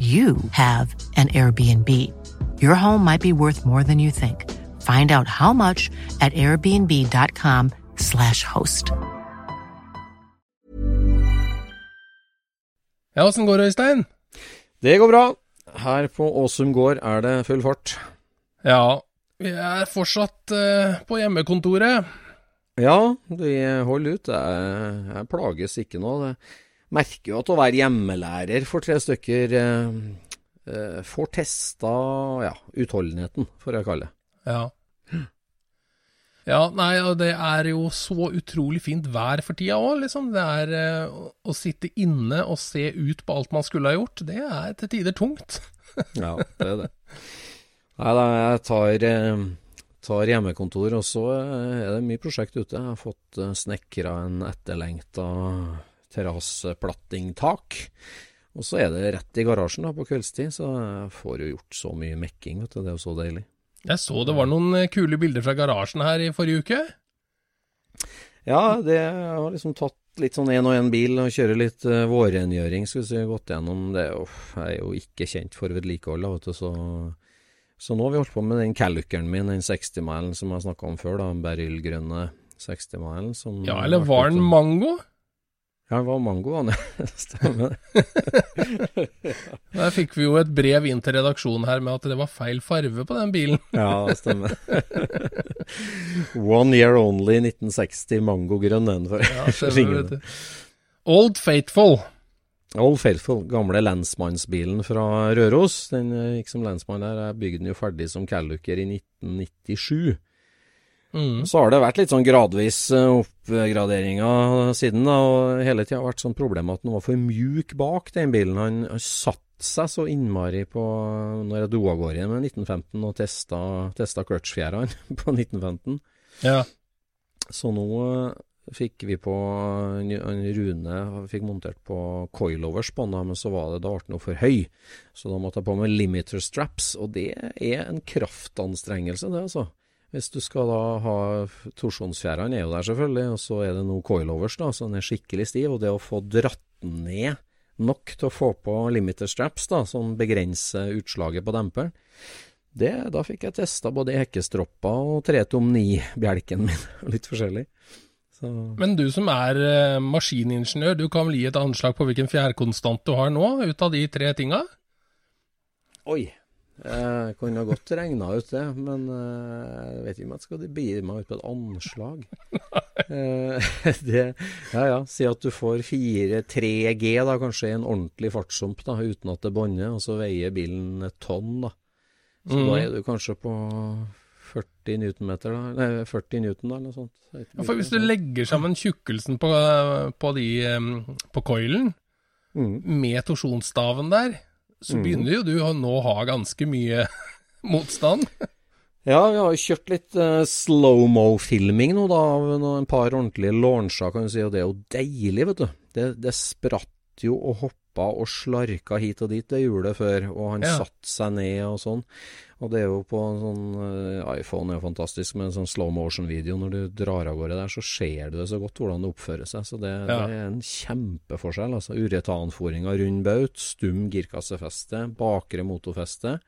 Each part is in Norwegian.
you have an Airbnb. Your home might be worth more than you think. Find out how much at airbnb.com/slash host. Ja, åssen går det, Øystein? Det går bra. Her på Åsum gård er det full fart. Ja, vi er fortsatt uh, på hjemmekontoret. Ja, vi holder ut. Jeg, jeg plages ikke nå. Det merker jo at å være hjemmelærer for tre stykker eh, eh, får testa ja, utholdenheten, får jeg kalle det. Ja. Ja, nei, og det er jo så utrolig fint vær for tida òg, liksom. Det er eh, å- sitte inne og se ut på alt man skulle ha gjort, det er til tider tungt. Ja, det er det. Nei da, jeg tar, eh, tar hjemmekontor, og så eh, er det mye prosjekt ute. Jeg har fått snekra en etterlengta terrasseplattingtak. Og så er det rett i garasjen da, på kveldstid, så jeg får jo gjort så mye mekking, vet du. Det er jo så deilig. Jeg så det var noen eh, kule bilder fra garasjen her i forrige uke. Ja, det jeg har liksom tatt litt sånn én og én bil og kjører litt uh, vårrengjøring. Skal vi si, gått gjennom det. Jeg er jo ikke kjent for vedlikehold, vet du, så Så nå har vi holdt på med den Calluckeren min, den 60-milen som jeg snakka om før, da. Berylgrønne 60-milen. Ja, eller var den mango? Ja, det var mango, han. Stemmer. Der fikk vi jo et brev inn til redaksjonen her med at det var feil farve på den bilen. Ja, det stemmer. One year only 1960 mangogrønn, den. For Ja, ringene. Old Faithful. Old Faithful, gamle lensmannsbilen fra Røros. Den eh, gikk som lensmann der. Jeg bygde den jo ferdig som Calluker i 1997. Mm. Så har det vært litt sånn gradvis eh, oppgraderinger siden, da. Og hele tida vært sånn problem at han var for mjuk bak den bilen. Han, han satte seg så innmari på når jeg dro gårde igjen med 1915 og testa, testa clutchfjærene på 1915. Ja. Så nå eh, fikk vi på en Rune fikk montert på coilovers på den, men så var det da ble den for høy. Så da måtte jeg på med limiter straps, og det er en kraftanstrengelse, det altså. Hvis du skal da ha Torsjonsfjærene er jo der selvfølgelig, og så er det noe coilovers, da, så den er skikkelig stiv. Og det å få dratt den ned nok til å få på limiter straps, da, som begrenser utslaget på demperen, det, da fikk jeg testa både hekkestropper og 3tom 9-bjelken min, litt forskjellig. Så Men du som er eh, maskiningeniør, du kan vel gi et anslag på hvilken fjærkonstant du har nå, ut av de tre tinga? Oi. Jeg kunne ha godt regna ut det, men eh, jeg vet ikke om jeg skal begi meg ut på et anslag. Eh, det, ja ja, si at du får 4-3G, da, kanskje i en ordentlig fartssump, da, uten at det bånder, og så veier bilen et tonn, da. Så mm. da er du kanskje på 40 newtonmeter, da. Nei, 40 newton, da, eller noe sånt. Ja, for hvis du legger sammen tjukkelsen på, på, de, på coilen Mm. med torsjonsstaven der, så mm. begynner jo du å nå ha ganske mye motstand. Ja, vi har jo kjørt litt uh, slow-mo-filming nå, da, av en par ordentlige launcher, kan du si, og det er jo deilig, vet du. Det, det spratt jo og hoppa og slarka hit og dit, det gjorde det før, og han Ja. satte seg ned og sånn. Og det er jo på en sånn eh, iPhone er jo fantastisk med en sånn slow motion-video. Når du drar av gårde der, så ser du det så godt hvordan det oppfører seg. Så det, Ja. det er en kjempeforskjell. altså Uretanforinga rund baut, stum girkassefeste, bakre motorfeste.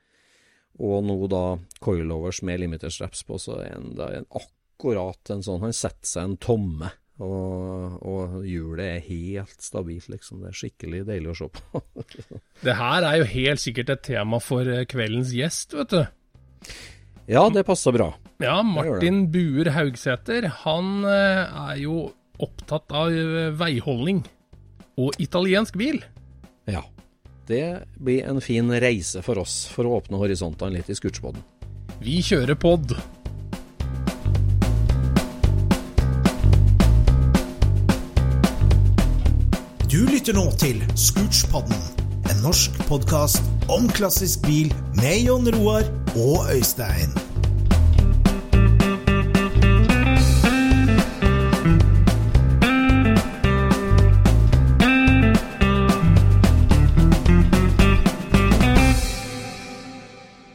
Og nå da coilovers med limited straps på, så er det en akkurat en sånn Han setter seg en tomme, og, og hjulet er helt stabilt, liksom. Det er skikkelig deilig å se på. Det her er jo helt sikkert et tema for eh, kveldens gjest, vet du. ja, det passer bra. Ja, Martin Buer Haugsæter, han eh, er jo opptatt av eh, veiholdning og italiensk bil. Ja. Det blir en fin reise for oss, for å åpne horisontene litt i Skutsjbodden. Vi kjører pod. Du lytter nå til Scootspodden, en norsk podkast om klassisk bil med Jon Roar og Øystein.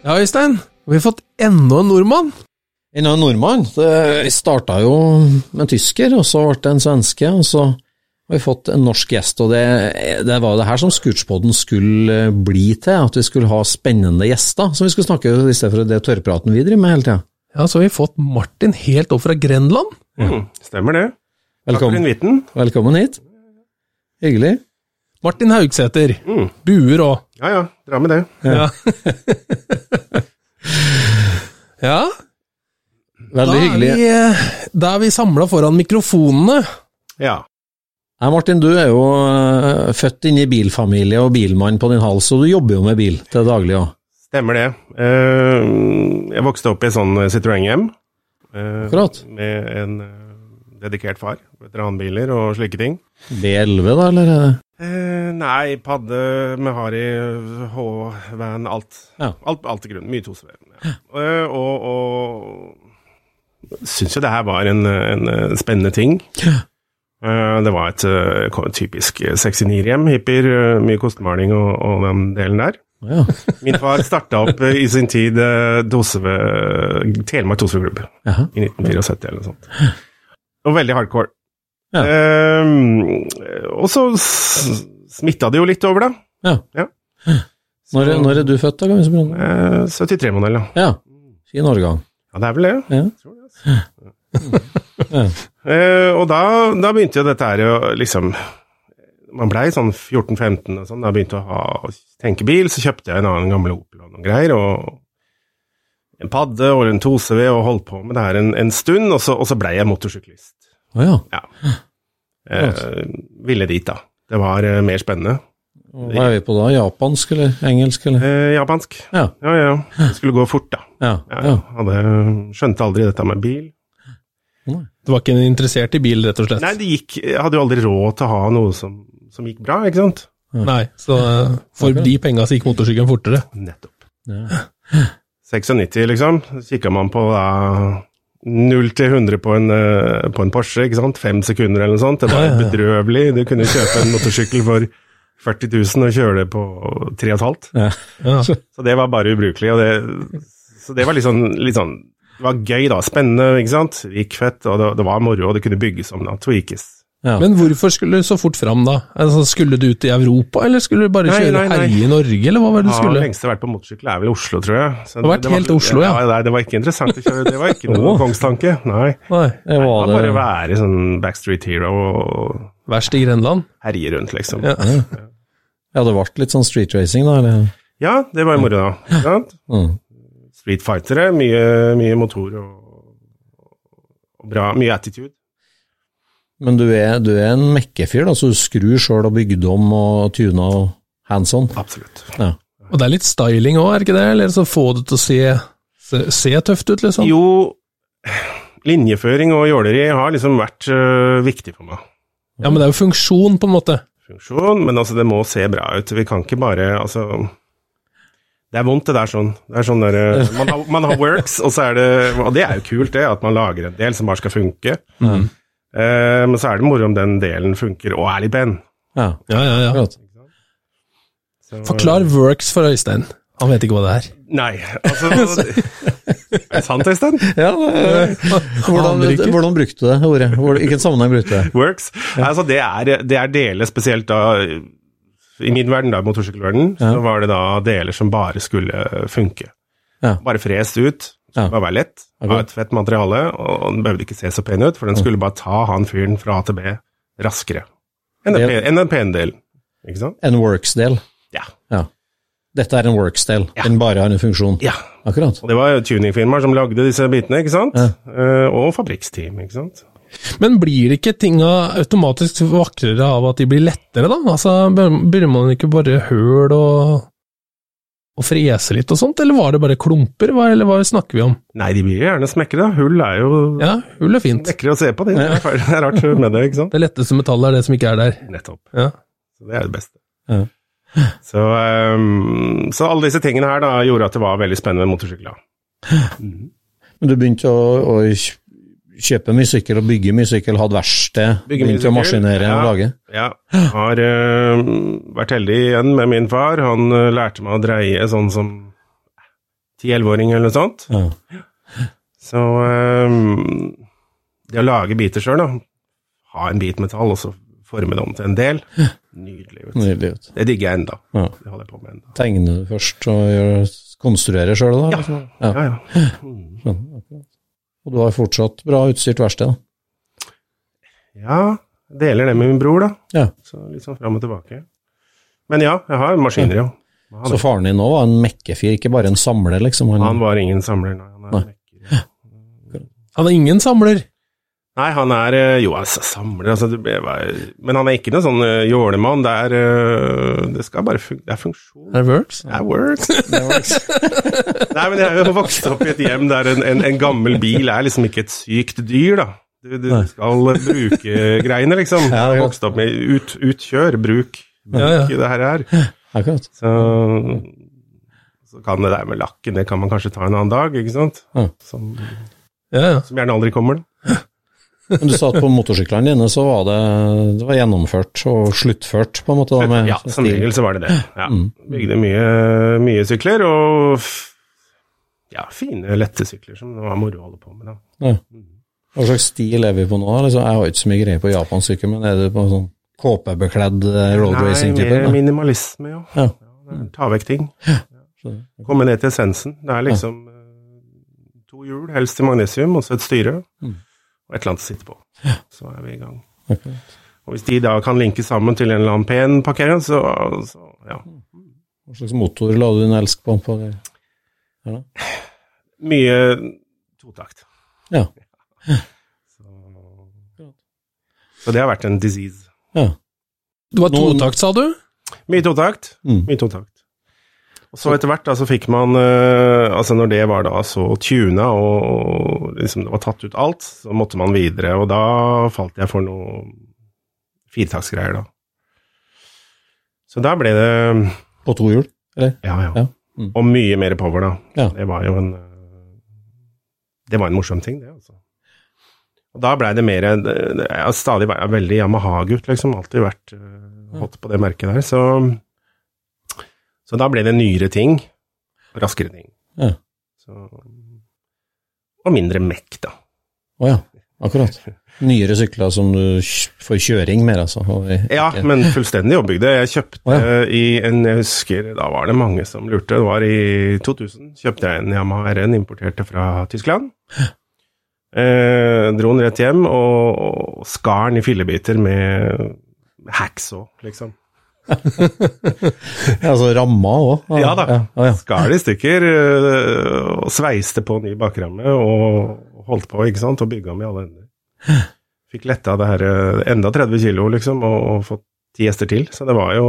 Ja, Øystein. Vi har fått enda en nordmann. Enda En nordmann. Det starta jo med tysker, og så ble det en svenske, og så har vi fått en norsk gjest. og Det, det var jo det her som Scootspoden skulle bli til, at vi skulle ha spennende gjester som vi skulle snakke i stedet for det tørrpraten vi driver med hele tida. Ja, så har vi fått Martin helt opp fra Grenland. Mm, stemmer det. Velkommen. Takk for inviten. velkommen hit. Hyggelig. Martin Haugsæter. Mm. Buer òg. Ja ja, dra med det. Ja. ja. Veldig da hyggelig. Er vi, eh, da er vi samla foran mikrofonene. Ja. Nei, Martin, du er jo øh, født inn i bilfamilie og bilmann på din hals, og du jobber jo med bil til daglig òg. Stemmer det. Eh, jeg vokste opp i sånn Citroën-hjem. eh, Akkurat. Med en eh, dedikert far. Veteranbiler og slike ting. B11, da, eller? er Eh, nei, padde med Harry, H-van, alt. Ja. Alt, alt i grunnen. Mye 2CV. Ja. Eh, og og syns jo det her var en, en eh, spennende ting. Eh, det var et eh, typisk 69-hjem. Hippier, eh, mye kostemaling og, og den delen der. Ja. Min far starta opp eh, i sin tid eh, Doseve, Telemark Doseveklubb i 1974 eller noe sånt. Og veldig hardcore. Ja. Eh, og så smitta det jo litt over, da. Ja. Ja. Når, er- når er du født, da? Eh, 73-modell, ja. Ja. Fin årgang. Ja, det er vel det. Ja. Jeg Tror det, altså. Eh, og da, da begynte jo dette her å liksom Man blei sånn 14-15 og sånn, da begynte jeg å ha, tenke bil, så kjøpte jeg en annen gammel Opel og noen greier, og en padde og en 2CV, og holdt på med det her en, en stund, og så, og så blei jeg motorsyklist. Å ja. Ja. Eh, ville dit, da. Det var eh, mer spennende. Hva er vi på da? Japansk eller engelsk eller? Eh, japansk. Ja. Ja, ja. Det skulle gå fort, da. Ja. Ja, Jeg Hadde, skjønte aldri dette med bil. Du var ikke interessert i bil, rett og slett? Nei, det gikk Jeg hadde jo aldri råd til å ha noe som, som gikk bra, ikke sant? Nei, så eh, for de penga så gikk motorsykkelen fortere. Nettopp. Ja. 96, liksom. Så kikka man på da 0 til 100 på en, eh, på en Porsche, ikke sant. Fem sekunder eller noe sånt. Det var bedrøvelig. Du kunne kjøpe en motorsykkel for 40 000 og kjøre det på 3,5. Ja. Ja. Så det var bare ubrukelig. Og det, så det var litt sånn, litt sånn Det var gøy, da. Spennende, ikke sant. Det gikk fett, og det, det var moro, og det kunne bygges om, da. Tweakes. Ja. Men hvorfor skulle du så fort fram, da? Altså, skulle du ut i Europa, eller skulle du bare Nei, kjøre nei, nei. herje i Norge, eller hva var det du Ja, skulle? lengste jeg har vært på motorsykkel er vel Oslo, tror jeg. Så det, har vært helt til Oslo, ja. ja. Det var ikke interessant å kjøre, det var ikke noe kongstanke. Nei. Nei, Det Det var var bare det. være sånn backstreet hero og verst i Grenland. herje rundt, liksom. Ja. Ja, det ble litt sånn street racing, da? Eller? Ja, det var jo moro, da. Sant? Mm. Street fightere, mye, mye motor og, og bra, mye attitude. Men du er, du er en mekkefyr, da, så du skrur sjøl og bygde om og tuna og hands on? Absolutt. Ja. Og det er litt styling òg, er det ikke det? Eller så få det til å se, se, se tøft ut, liksom? Jo, linjeføring og jåleri har liksom vært øh, viktig for meg. Ja, men det er jo funksjon, på en måte. Funksjon, men altså, det må se bra ut. Vi kan ikke bare Altså Det er vondt, det der sånn. Det er sånn der, eh, man, har, man har works, og så er det Og det er jo kult, det, at man lager en del som bare skal funke. Eh, men så er det moro om den delen funker og er litt ben. Ja, Ja, ja, ja. Så- Forklar works for Øystein. Han vet ikke hva det er. Nei, altså Er det sant, Øystein? Ja, hvordan, hvordan brukte du det ordet? Hvilken sammenheng brukte du det? Works. Altså, det er, det er deler spesielt da I min verden, da, motorsykkelverden, så var det da deler som bare skulle funke. Ja. Bare frest ut. Ja. Skulle bare være lett. Ha et fett materiale, og den behøvde ikke se så pen ut, for den skulle bare ta han fyren fra A til B raskere enn den, pe- pene delen. Ikke sant? En works-del. Ja. Ja. Dette er en works-del. Ja. Den bare har en funksjon. ja. Akkurat. Og det var tuningfirmaer som lagde disse bitene, ikke sant? Ja. Eh, og fabrikksteam, ikke sant? Men blir ikke tinga automatisk vakrere av at de blir lettere, da? Altså, Burde man ikke bare høl og, og frese litt og sånt, eller var det bare klumper, hva, eller hva snakker vi om? Nei, de blir gjerne smekre, da. Hull er jo Ja, hull er fint. lekre å se på, det. Ja. det er rart med det, ikke sant? Det letteste metallet er det som ikke er der. Nettopp. Ja. Så det er det beste. Ja. Så, um, så alle disse tingene her da gjorde at det var veldig spennende med motorsykler. Men du begynte å, å kjøpe mye sykkel og bygge mye sykkel, hatt verksted, begynte å maskinere ja. og lage. Ja, har uh, vært heldig igjen med min far. Han uh, lærte meg å dreie sånn som 10-11-åring eller noe sånt. Ja. Så ehm, det å lage biter sjøl, da. Ha en bit metall, og så forme det om til en del. Nydelig. Vet. Nydelig ut. Det digger jeg enda. Ja. Det holder jeg på med enda. Tegner du først og gjør, konstruerer sjøl, da? Ja. ja. Ja, ja. Mm. Og du har fortsatt bra utstyrt verksted? Ja, deler det med min bror, da. Ja. Så litt sånn fram og tilbake. Men ja, jeg har maskiner, ja. Han, Så faren din òg var en mekkefyr, ikke bare en samler, liksom? Han, han var ingen samler, nei. Han er mekker. Han er ingen samler. Nei, han er eh, Jo, altså, samler, altså Men han er ikke noen sånn uh, jålemann. Det er eh, Det skal bare fun Det er funksjon. Det works? Det er works. Nei, men jeg har vokst opp i et hjem der en, en, en gammel bil er liksom ikke et sykt dyr, da. Du, du skal bruke greiene, liksom. Ja, har vokst opp med ut, utkjør, bruk, bruk Ja, ja. det her er. Akkurat. Så, så kan det der med lakken, det kan man kanskje ta en annen dag, ikke sant? Ja. Som, Ja, ja. som gjerne aldri kommer. da. Men du sa at på motorsyklene dine så var det, det var gjennomført og sluttført, på en måte? Da, med Ja, som regel så var det det. Ja. Mm. Bygde mye, mye sykler, og ja, fine, lette sykler som det var moro å holde på med. da. Ja. Hva slags stil er vi på nå? Liksom, jeg har ikke så mye greie på japansk sykkel, men er du på sånn kåpebekledd eh, road racing-type? mer da? minimalisme, ja. Ja. det er Ta vekk ting. Ja. Komme ned til essensen. Det er liksom eh, to hjul, helst i magnesium, og så et styre, Mm. Og et eller annet å sitte på. Så er vi i gang. Okay. Og hvis de da kan linke sammen til en eller annen pen parkering, så, så ja. Hva slags motor la du din elsk på? på det? Mye totakt. Ja. Så, så det har vært en disease. ja. Det var totakt, sa du? Mye totakt. Mm. Mye totakt. Så etter hvert da, så fikk man eh, Altså når det var da så tuna og liksom det var tatt ut alt, så måtte man videre, og da falt jeg for noe firetaksgreier, da. Så da ble det På to hjul? Eller? Ja, ja. Ja. Mm. Og mye mer power, da. Ja. Det var jo en eh, Det var en morsom ting, det, altså. Og da blei det mer Jeg har stadig vært veldig Yamaha-gutt, liksom. Alltid vært uh, hot på det merket der. Så, så da ble det nyere ting. Raskere ting. Ja. Så, og mindre mekk, da. Å ja, akkurat. Nyere sykler som du får kjøring med, altså? Ja, men fullstendig oppbygde. Jeg kjøpte oh, ja. i en Jeg husker, da var det mange som lurte. Det var i 2000. Kjøpte jeg en Yamaha RN, importerte fra Tyskland. Eh, dro den rett hjem og, og skar den i fillebiter med hacksaw, liksom. Ja, altså ramma òg? Ja da. Ja, ja. Skar det i stykker eh, og sveiste på ny bakramme og holdt på, ikke sant, og bygga om i alle ender. Fikk letta det her eh, enda 30 kilo, liksom, og, og fått ti hester til. Så det var jo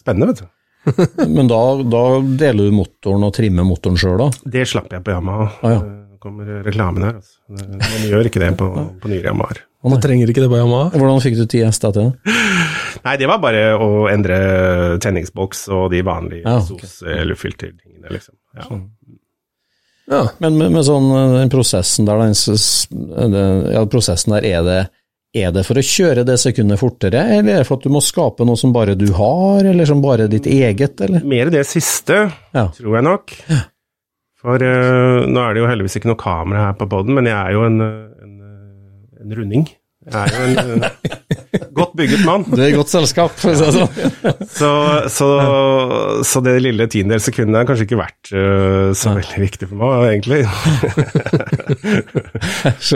spennende, vet du. Men da, da deler du motoren og trimmer motoren sjøl, da? Det slapp jeg på Yamaha. Ah, ja. Det kommer reklamen her, altså. Men gjør ikke det på, på nyere Yamahaer. Du trenger ikke det på Yamaha. Hvordan fikk du ti hester til det? Nei, det var bare å endre tenningsboks og de vanlige Ja, okay. sos- eller filtertingene, liksom. Ja. Ja. Men med, med sånn eh, den prosessen der, den, ja, prosessen der, er det, er det for å kjøre det sekundet fortere, eller er det for at du må skape noe som bare du har, eller som bare er ditt eget, eller? Mer det siste, Ja. tror jeg nok. For uh, nå er det jo heldigvis ikke noe kamera her på poden, men jeg er jo en, eh, en, runding. Jeg er jo en godt bygget mann. Du er i godt selskap, for å si det sånn. Så, så, så det lille tiendedels sekundet har kanskje ikke vært uh, så veldig viktig for meg, egentlig.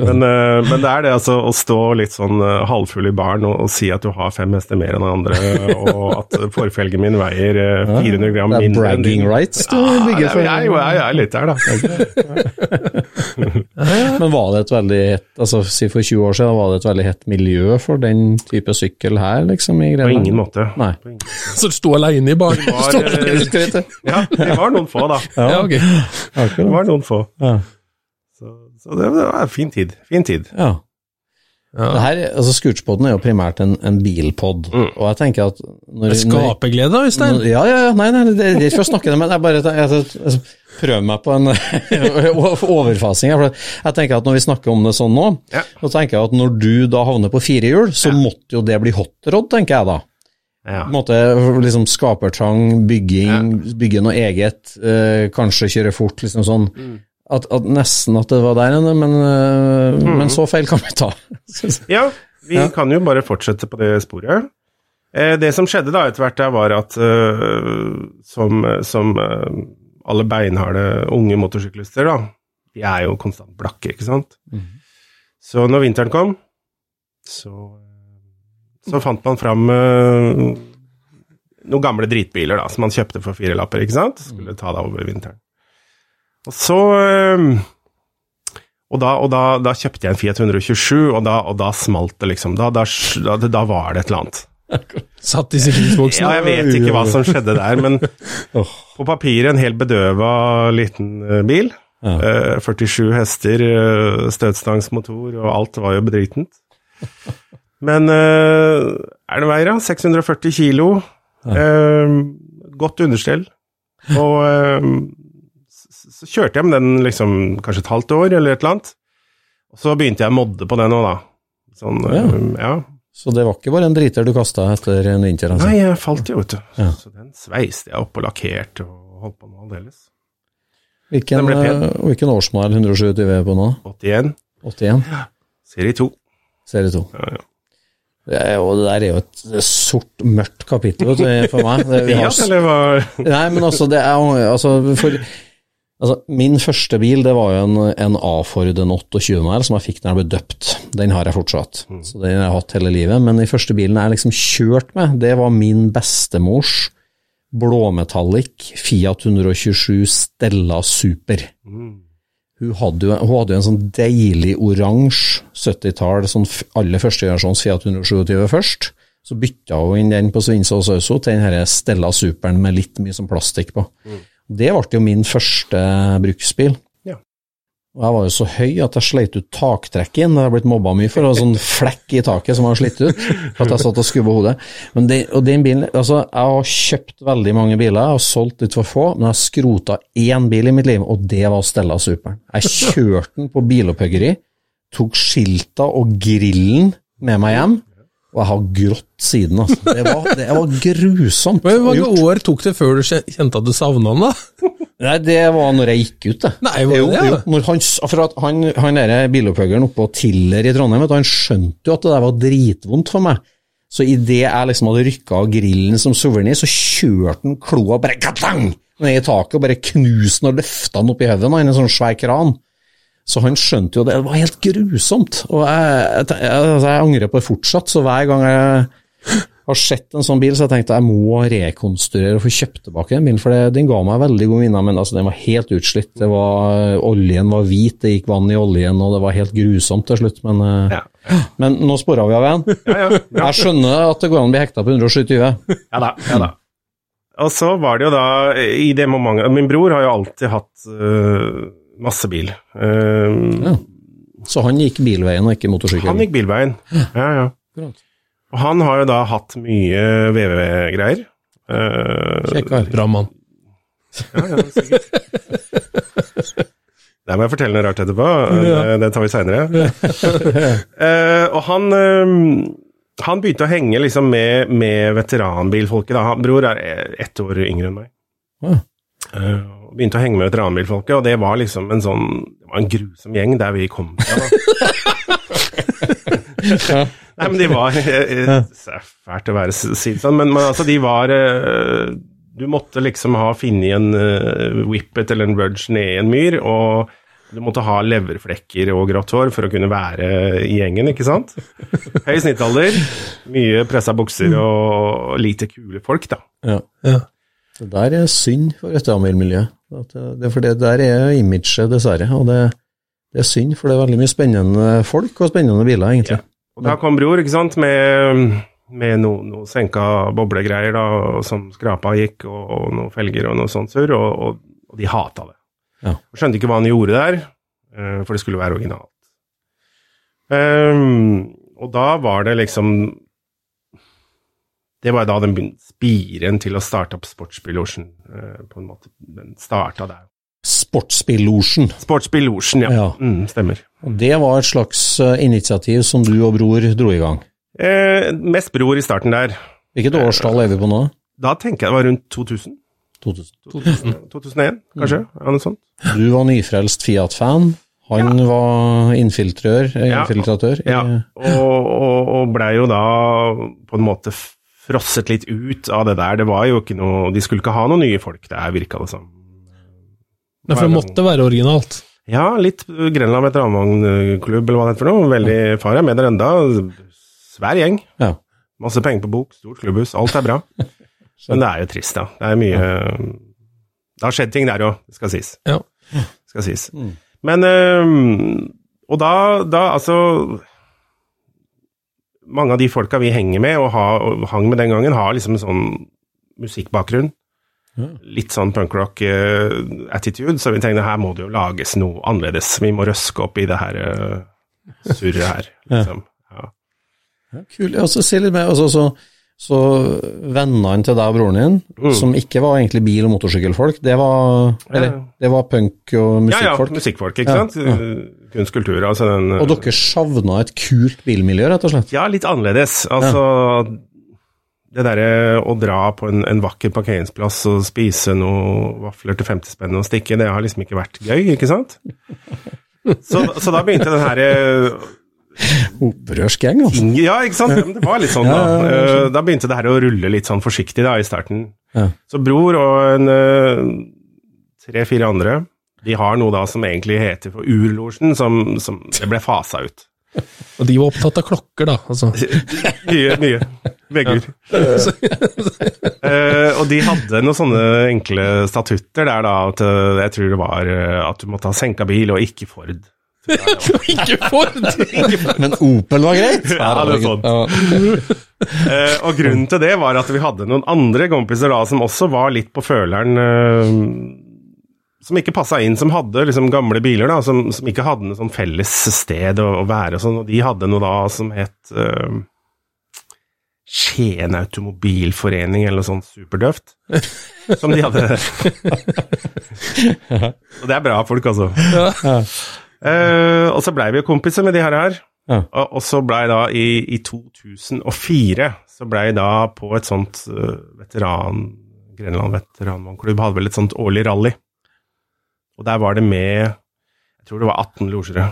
men, uh, men det er det altså å stå litt sånn uh, halvfull i baren og, og si at du har fem hester mer enn andre, og at forfelgen min veier eh, 400 gram Det er mindre enn bragging din. rights du Ja, bygger for. jeg, jeg er litt der, da. Men var det et veldig hett, altså si for 20 år siden, var det et veldig hett miljø for den type sykkel her, liksom, i På ingen måte. Nei. På ingen. Så du sto aleine i baren? Eh. Ja, det var noen få, da. Ja, ok. Det var noen få. Ja. Så, så det, det var en fin tid. Fin tid. ja. Det her, altså Scootspoden er jo primært en, en bilpod, Mm. og jeg tenker at når, Skaperglede, Øystein. Ja, ja, ja, nei, nei, det er ikke for å snakke det, men jeg bare jeg, jeg, prøver meg på en overfasing. For jeg tenker at når vi snakker om det sånn nå, Ja. så tenker jeg at når du da havner på firehjul, så så måtte jo det bli hotrod, tenker jeg da. Ja. Måte liksom skapertrang, bygging, bygge noe eget, øh, kanskje kjøre fort, liksom sånn. At, at Nesten at det var der, men, mm. men så feil kan vi ta. Ja, vi Ja. kan jo bare fortsette på det sporet. Eh, det som skjedde da etter hvert, var at eh, som, som alle beinharde unge motorsyklister, da, de er jo konstant blakke, ikke sant? Så når vinteren kom, så, så fant man fram noen gamle dritbiler da, som man kjøpte for fire lapper, ikke sant? Skulle ta deg over vinteren. Og så eh, og da, og da, da kjøpte jeg en Fiat 127, og da, og da smalt det, liksom. Da, var det et eller annet. Satt i sikkerhetsboksen? Ja, jeg vet ikke hva som skjedde der, men på papiret en helt bedøva liten eh, bil. Ja. Eh, 47 hester, eh, støtstangsmotor, og alt var jo bedritent. Men eh, er det veier, da? 640 kilo. Eh, godt understell. Og eh, så, kjørte jeg med den liksom kanskje et halvt år, eller et eller annet. Og så begynte jeg å modde på den òg, da. Sånn, Ja. eh, ja. Så det var ikke bare en driter du kasta etter en vinter? Altså. Nei, jeg falt jo, vet du. Ja. Så den sveiste jeg opp og lakkerte og holdt på med aldeles. Hvilken, eh, hvilken årsmodell 127 er på nå? 81, 81? Ja. serie 2. Serie 2. Ja, ja. Det, er jo, det der er jo et sort, mørkt kapittel for meg. Det, vi har, nei, men altså, det er altså, for, altså, Min første bil det var jo en, en A-Ford en 28 modell som jeg fikk da jeg ble døpt. Den har jeg fortsatt, så den har jeg hatt hele livet. Men den første bilen jeg liksom kjørte med, det var min bestemors blåmetallic Fiat 127 Stella Super. Hun hadde, jo, hun hadde jo en sånn deilig oransje 70-tall, sånn aller første generasjons Fiat 127 først. Så bytta hun inn den på Svinsås også til den her Stella Superen med litt mye sånn plastikk på. Det ble jo min første bruksbil. Ja. Og jeg var jo så høy at jeg sleit ut taktrekket inn, det har jeg blitt mobba mye for, og sånn flekk i taket som har slitt ut, at jeg satt og skubba hodet. Men det, og den bilen, altså, jeg har kjøpt veldig mange biler, jeg har solgt litt for få, men jeg har skrota én bil i mitt liv, og det var Stella Superen. Jeg kjørte den på bilopphøggeri, tok skilta og grillen med meg hjem, og jeg har grått siden, altså. Det var, det var grusomt. Hvor å mange år tok det før du kjente at du savna han, da? Nei, det var når jeg gikk ut, det. Nei, var det jo, det, jo, når han, for at han, han der bilopphøggeren oppe på Tiller i Trondheim, vet du, han skjønte jo at det der var dritvondt for meg. Så idet jeg liksom hadde rykka av grillen som suvenir, så kjørte han kloa bare katang ned i taket og bare knuste den og løfta den opp i hodet en sånn svær kran. Så han skjønte jo det. Det var helt grusomt. Og jeg, jeg, jeg, altså, jeg angrer på det fortsatt, så hver gang jeg har sett en sånn bil, så jeg tenkte jeg må rekonstruere og få kjøpt tilbake den bilen, for det, den ga meg veldig gode minner, men altså, den var helt utslitt. Det var, oljen var hvit, det gikk vann i oljen, og det var helt grusomt til slutt. Men, eh, Ja. men nå spora vi av igjen. Ja, ja, ja. Jeg skjønner at det går an å bli hekta på 127. Ja da, ja da. Og så var det jo da, i det momentet Min bror har jo alltid hatt øh, masse bil. Uh, Ja. Så han gikk bilveien og ikke motorsykkel? Han gikk bilveien. Ja, ja. Akkurat. Og han har jo da hatt mye VVV-greier. Uh, Kjekkar. Bra mann. Ja, ja, sikkert. Der må jeg fortelle noe rart etterpå. Det, det tar vi seinere. og han, eh, han begynte å henge liksom med, med veteranbilfolket. Da. Han, bror er ett år yngre enn meg. Ja. Eh, og begynte å henge med veteranbilfolket, og det var liksom en sånn Det var en grusom gjeng der vi kom fra. Nei, men de var eh, Det er fælt å være si sånn, men, men altså, de var eh, Du måtte liksom ha funnet en uh, whippet eller en rudge ned i en myr, og du måtte ha leverflekker og grått hår for å kunne være i gjengen, ikke sant? Høy snittalder, mye pressa bukser og lite kule folk, da. Ja. Ja. Det der er synd for veteranbilmiljøet. At det- For det der er imaget, dessverre. Og det, det er synd, for det er veldig mye spennende folk og spennende biler, egentlig. Og da kom bror, ikke sant, med, med noe, noe senka boblegreier da, som skrapa gikk, og, og noen felger og noe sånt surr, og, og, og de hata det. Ja. Og skjønte ikke hva han gjorde der, eh, for det skulle være originalt. Um, og da var det liksom Det var da den spiren til å starte opp Sportsbillosjen, eh, på en måte. Den starta der. Sportsbillosjen. Sportsbillosjen, ja. Ja. Mm, stemmer. Og det var et slags eh, initiativ som du og bror dro i gang. Eh, mest bror i starten der. Hvilket årstall er vi på nå? Da tenker jeg det var rundt 2000. 2000. 2000 2001, kanskje? Ja, noe sånt. Du var nyfrelst Fiat-fan. Han var infiltrør, infiltratør. Ja. Ja, og, og, og blei jo da på en måte frosset litt ut av det der. Det var jo ikke noe De skulle ikke ha noen nye folk der, virka det som. Nei, for det måtte være originalt. Ja, litt Grenland veteranvognklubb, eller hva det heter for noe. Veldig far er med der enda. Svær gjeng. Ja. Masse penger på bok, stort klubbhus. Alt er bra. Men det er jo trist, da. Det er mye Det har skjedd ting der òg, skal sies. Ja. Skal sies. Mm. Men Og da, da, altså Mange av de folka vi henger med, og, ha, og hang med den gangen, har liksom en sånn musikkbakgrunn. Ja. Litt sånn punkrock-attitude, så vi tenkte her må det jo lages noe annerledes. Vi må røske opp i det her uh, surret her, liksom. Ja. Ja, kul. Og så ser litt mer, altså, så, så vennene til deg og broren din, Mm. som ikke var egentlig bil- og motorsykkelfolk, det var, eller, det var punk og musikkfolk? Ja, ja, musikkfolk? ikke Ja, sant? Kunst, kultur, altså den Og dere savna et kult bilmiljø, rett og slett? Ja, litt annerledes. Altså Det derre å dra på en, en vakker parkeringsplass og spise noe vafler til 50 spenn og stikke, det har liksom ikke vært gøy, ikke sant? Så, så da begynte den herre Opprørsk gjeng, altså. Ja, ikke sant? Ja, men det var litt sånn, da. Ja, ja, ja, Eh, Da begynte det her å rulle litt sånn forsiktig da, i starten. Ja. Så bror og en eh, tre-fire andre, de har noe da som egentlig heter for Urlosjen, som, som det ble fasa ut. Og de var opptatt av klokker, da. Altså. Mye, mye. Vegger. uh, og de hadde noen sånne enkle statutter der da, at jeg tror det var at du måtte ha senka bil og ikke Ford. Ikke Ford! Men Opel var greit? Ja, det er sånn. Ja. Eh, og grunnen til det var at vi hadde noen andre kompiser da som også var litt på føleren uh, Som ikke passa inn, som hadde liksom gamle biler, da, som, som ikke hadde noe sånn felles sted å, å være og sånn. Og de hadde noe da som het uh, Skien Automobilforening eller noe sånt superdøvt. Som de hadde. og det er bra folk, altså. Eh, og så blei vi jo kompiser med de her. her. Ja. Og, og så blei da i, i 2004 så blei da på et sånt uh, veteran Grenland veteranvannklubb hadde vel et sånt årlig rally. Og der var det med Jeg tror det var 18 losjere.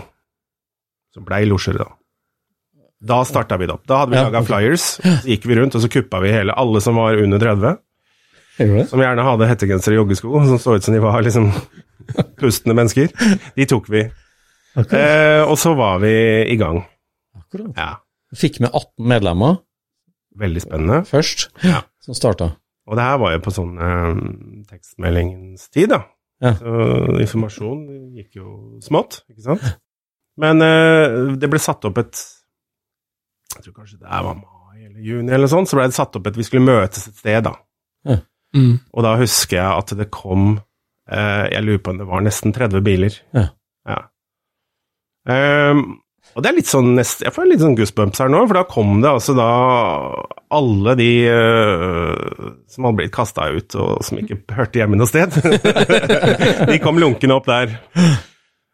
Som blei losjere, da. Da starta vi det opp. Da hadde vi Ja, laga okay. flyers, så gikk vi rundt og så kuppa vi hele alle som var under 30. Gjorde du det? Som gjerne hadde hettegenser og joggesko, som så ut som de var liksom pustende mennesker. De tok vi. Eh, og så var vi i gang. Akkurat. Ja, Fikk med 18 medlemmer veldig spennende. først, Ja. som starta. Og det her var jo på sånn eh, tekstmeldingens tid, da. Ja. Så informasjon gikk jo smått, ikke sant. Men eh, det ble satt opp et Jeg tror kanskje det var mai eller juni eller sånn, så ble det satt opp et Vi skulle møtes et sted, da. Mm. Og da husker jeg at det kom eh, Jeg lurer på om det var nesten 30 biler. Ja. Ja. Ehm, og det er litt sånn nest, Jeg får litt sånn goosebumps her nå, for da kom det altså da alle de uh, som hadde blitt kasta ut, og som ikke hørte hjemme noe sted. de kom lunkne opp der.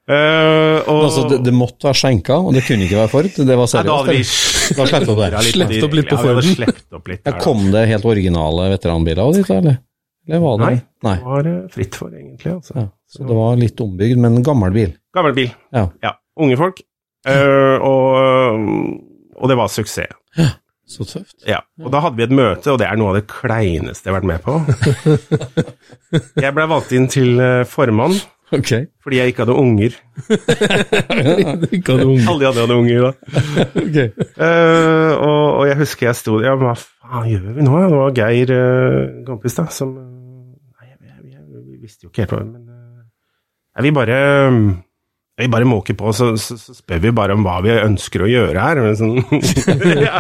Uh, og, Altså, det, det måtte være skjenka, og det kunne ikke være Ford. Det var Nei, da hadde vi seriøst. Da slepte opp der. Slept opp litt på ja, Forden. slept opp litt Ja, kom det helt originale veteranbiler av ditt, eller? Eller var det Nei. Nei. Det var eh, fritt for, egentlig. Altså. Ja, så det var litt ombygd, men gammel bil. Gammel bil. Ja. Ja. Unge folk. Uh, og, og det var suksess. Ja, Så tøft. Ja, og da hadde vi et møte, og det er noe av det kleineste jeg har vært med på. Jeg ble valgt inn til eh, formann Okay. fordi jeg ikke hadde unger. Ikke hadde unger. Alle hadde unger da. okay. uh, og, og jeg husker jeg sto Ja, men hva faen gjør vi nå? Det var Geir, uh, kompis, da, som Nei, jeg, jeg, jeg, vi visste jo ikke helt hva Men uh, vi bare vi bare måker på, så, så, så spør vi bare om hva vi ønsker å gjøre her. Men sånn, ja.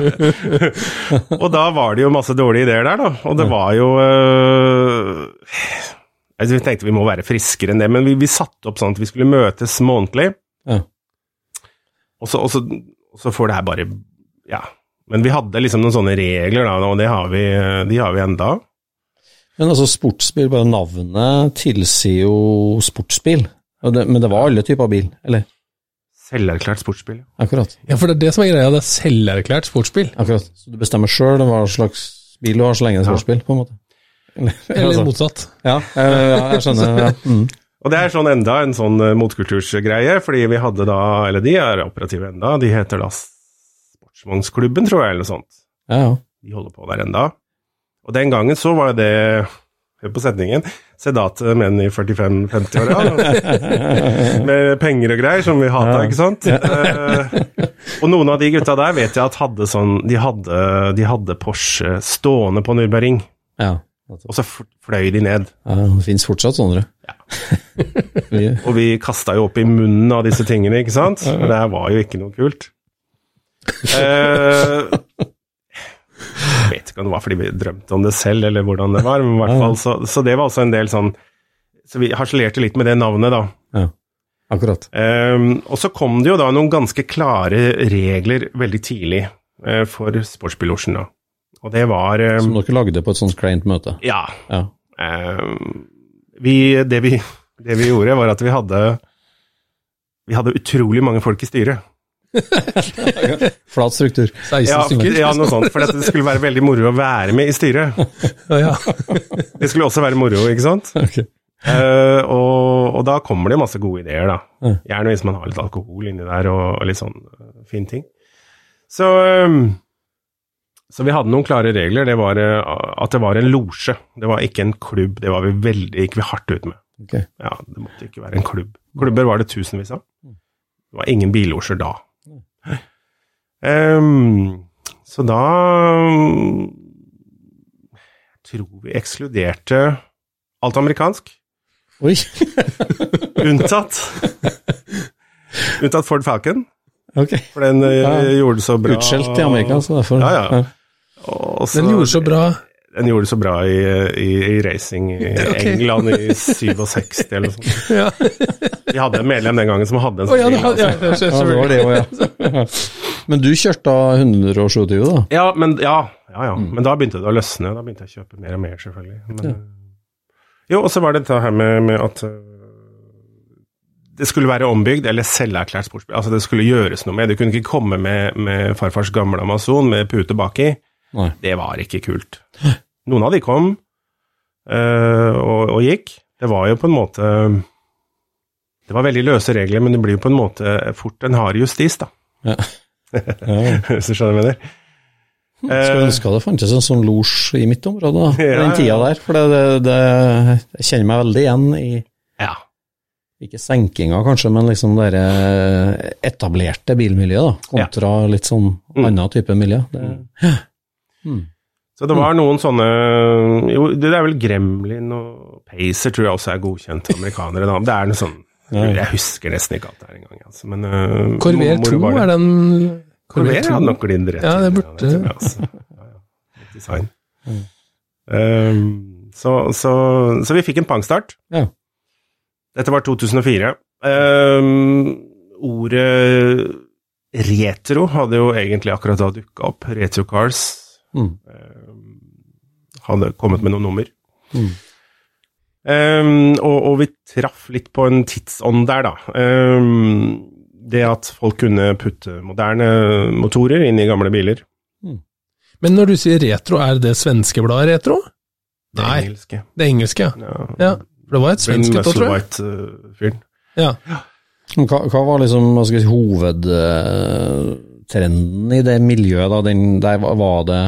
Og da var det jo masse dårlige ideer der, da. Og det var jo øh, altså Vi tenkte vi må være friskere enn det, men vi, vi satte opp sånn at vi skulle møtes månedlig. Ja. Og så, og, så, og så får det her bare Ja. Men vi hadde liksom noen sånne regler, da, og det har vi, de har vi enda. Men altså, sportsbil, bare navnet tilsier jo sportsbil. Det, men det var alle typer bil, eller? Selverklært sportsbil. Akkurat. Ja, for det er det som er greia, det er selverklært sportsbil. Akkurat. Så du bestemmer sjøl hva slags bil du har, så lenge det er sportsbil, på en måte. Eller, Eller altså, motsatt. ja, jeg skjønner. Ja. Mm. Og det er sånn enda en sånn eh, motkultursgreie, fordi vi hadde da, eller de er operative enda, de heter da Sportsvognsklubben, tror jeg, eller noe sånt. Ja, ja. De holder på der enda. Og den gangen så var det, på setningen, sedate menn i 45-50-åra, med penger og greier som vi hata, ikke sant? Eh, og noen av de gutta der vet jeg at hadde sånn, de hadde, de hadde Porsche stående på Nürburgring, ja. og så fløy de ned. ja det finnes fortsatt sånne, Ja. Og vi kasta jo opp i munnen av disse tingene, ikke sant? Og det her var jo ikke noe kult. Eh, jeg vet ikke om det var fordi vi drømte om det selv, eller hvordan det var, men i hvert fall så, så det var også en del sånn Så vi harselerte litt med det navnet, da. Ja, akkurat. Um, og så kom det jo da noen ganske klare regler veldig tidlig uh, for Sportsbilosjen, da. Og det var um, Som dere lagde på et sånt kleint møte. Ja. Ja. Um, vi, det, vi, det vi gjorde, var at vi hadde Vi hadde utrolig mange folk i styret. Flat struktur. 16 Ja, stykker. ja noe sånt. For det skulle være veldig moro å være med i styret. Ja, ja. Det skulle også være moro, ikke sant? Eh, og, og da kommer det masse gode ideer, da. Ja. Gjerne hvis man har litt alkohol inni der og, og litt sånn uh, fin ting. Så, um, så vi hadde noen klare regler. Det var uh, at det var en losje. Det var ikke en klubb. Det var vi veldig, gikk vi hardt ut med. Okay. Ja, det måtte ikke være en klubb. Klubber var det tusenvis av. Det var ingen billosjer da. Um, så da um, tror vi ekskluderte alt amerikansk, Oi. unntatt Unntatt Ford Falcon, Okay. for den eh, Ja. gjorde det så bra. Utskjelt i Amerika, så derfor Ja, ja. Og så- Den gjorde så bra. Den gjorde det så bra i, i, i racing i okay. England i 67 eller noe sånt. Ja. Vi hadde en medlem den gangen som hadde en ja, sånn det, bil. ja, altså. det, Ja, det var det òg, ja. Men du kjørte da 127, da? Ja, men, ja, ja, ja. men da begynte det å løsne. Da begynte jeg å kjøpe mer og mer, selvfølgelig. Men, Ja. Jo, og så var det dette her med, med at øh, det skulle være ombygd eller selverklært sportsbil. Altså det skulle gjøres noe med. Du kunne ikke komme med, med farfars gamle Amazon med pute baki. Nei. Det var ikke kult. Noen av de kom øh, og, og gikk. Det var jo på en måte Det var veldig løse regler, men det blir jo på en måte fort en hard justis, da. Ja. Ja. Hvis du skjønner hva jeg mener. Skulle ønske det fantes en sånn losj i mitt område, på Ja, den tida der. For det, det, jeg kjenner meg veldig igjen i Ja. ikke senkinga kanskje, men liksom det etablerte bilmiljøet, da, kontra litt sånn Mm. annen type miljø. Det, mm. Så det var noen sånne Jo, det er vel Gremlin og Pacer tror jeg også er godkjent amerikanere. Da. Det er noe sånn Ja, ja. Jeg husker nesten ikke alt det her engang. Altså. Men uh, Corvair 2 er den Corvair hadde nok glidd rett Ja, det burde- Ja, det altså. ja, ja. Design. Mm. Um, så, så, så vi fikk en pangstart. Ja. Dette var 2004. Um, ordet Retro hadde jo egentlig akkurat da dukka opp. Retro Cars Mm. hadde kommet med noen nummer. Mm. Ehm, og, og vi traff litt på en tidsånd der, da. Um, det at folk kunne putte moderne motorer inn i gamle biler. Men når du sier retro, er det svenske bladet retro? Det Nei, engelske. det engelske, ja. Ja. For det var et svenske, svensk et tror jeg. White-fyren. Ja. ja. Hva, hva var liksom hva skal si, hovedtrenden i det miljøet? da? Den, der var det,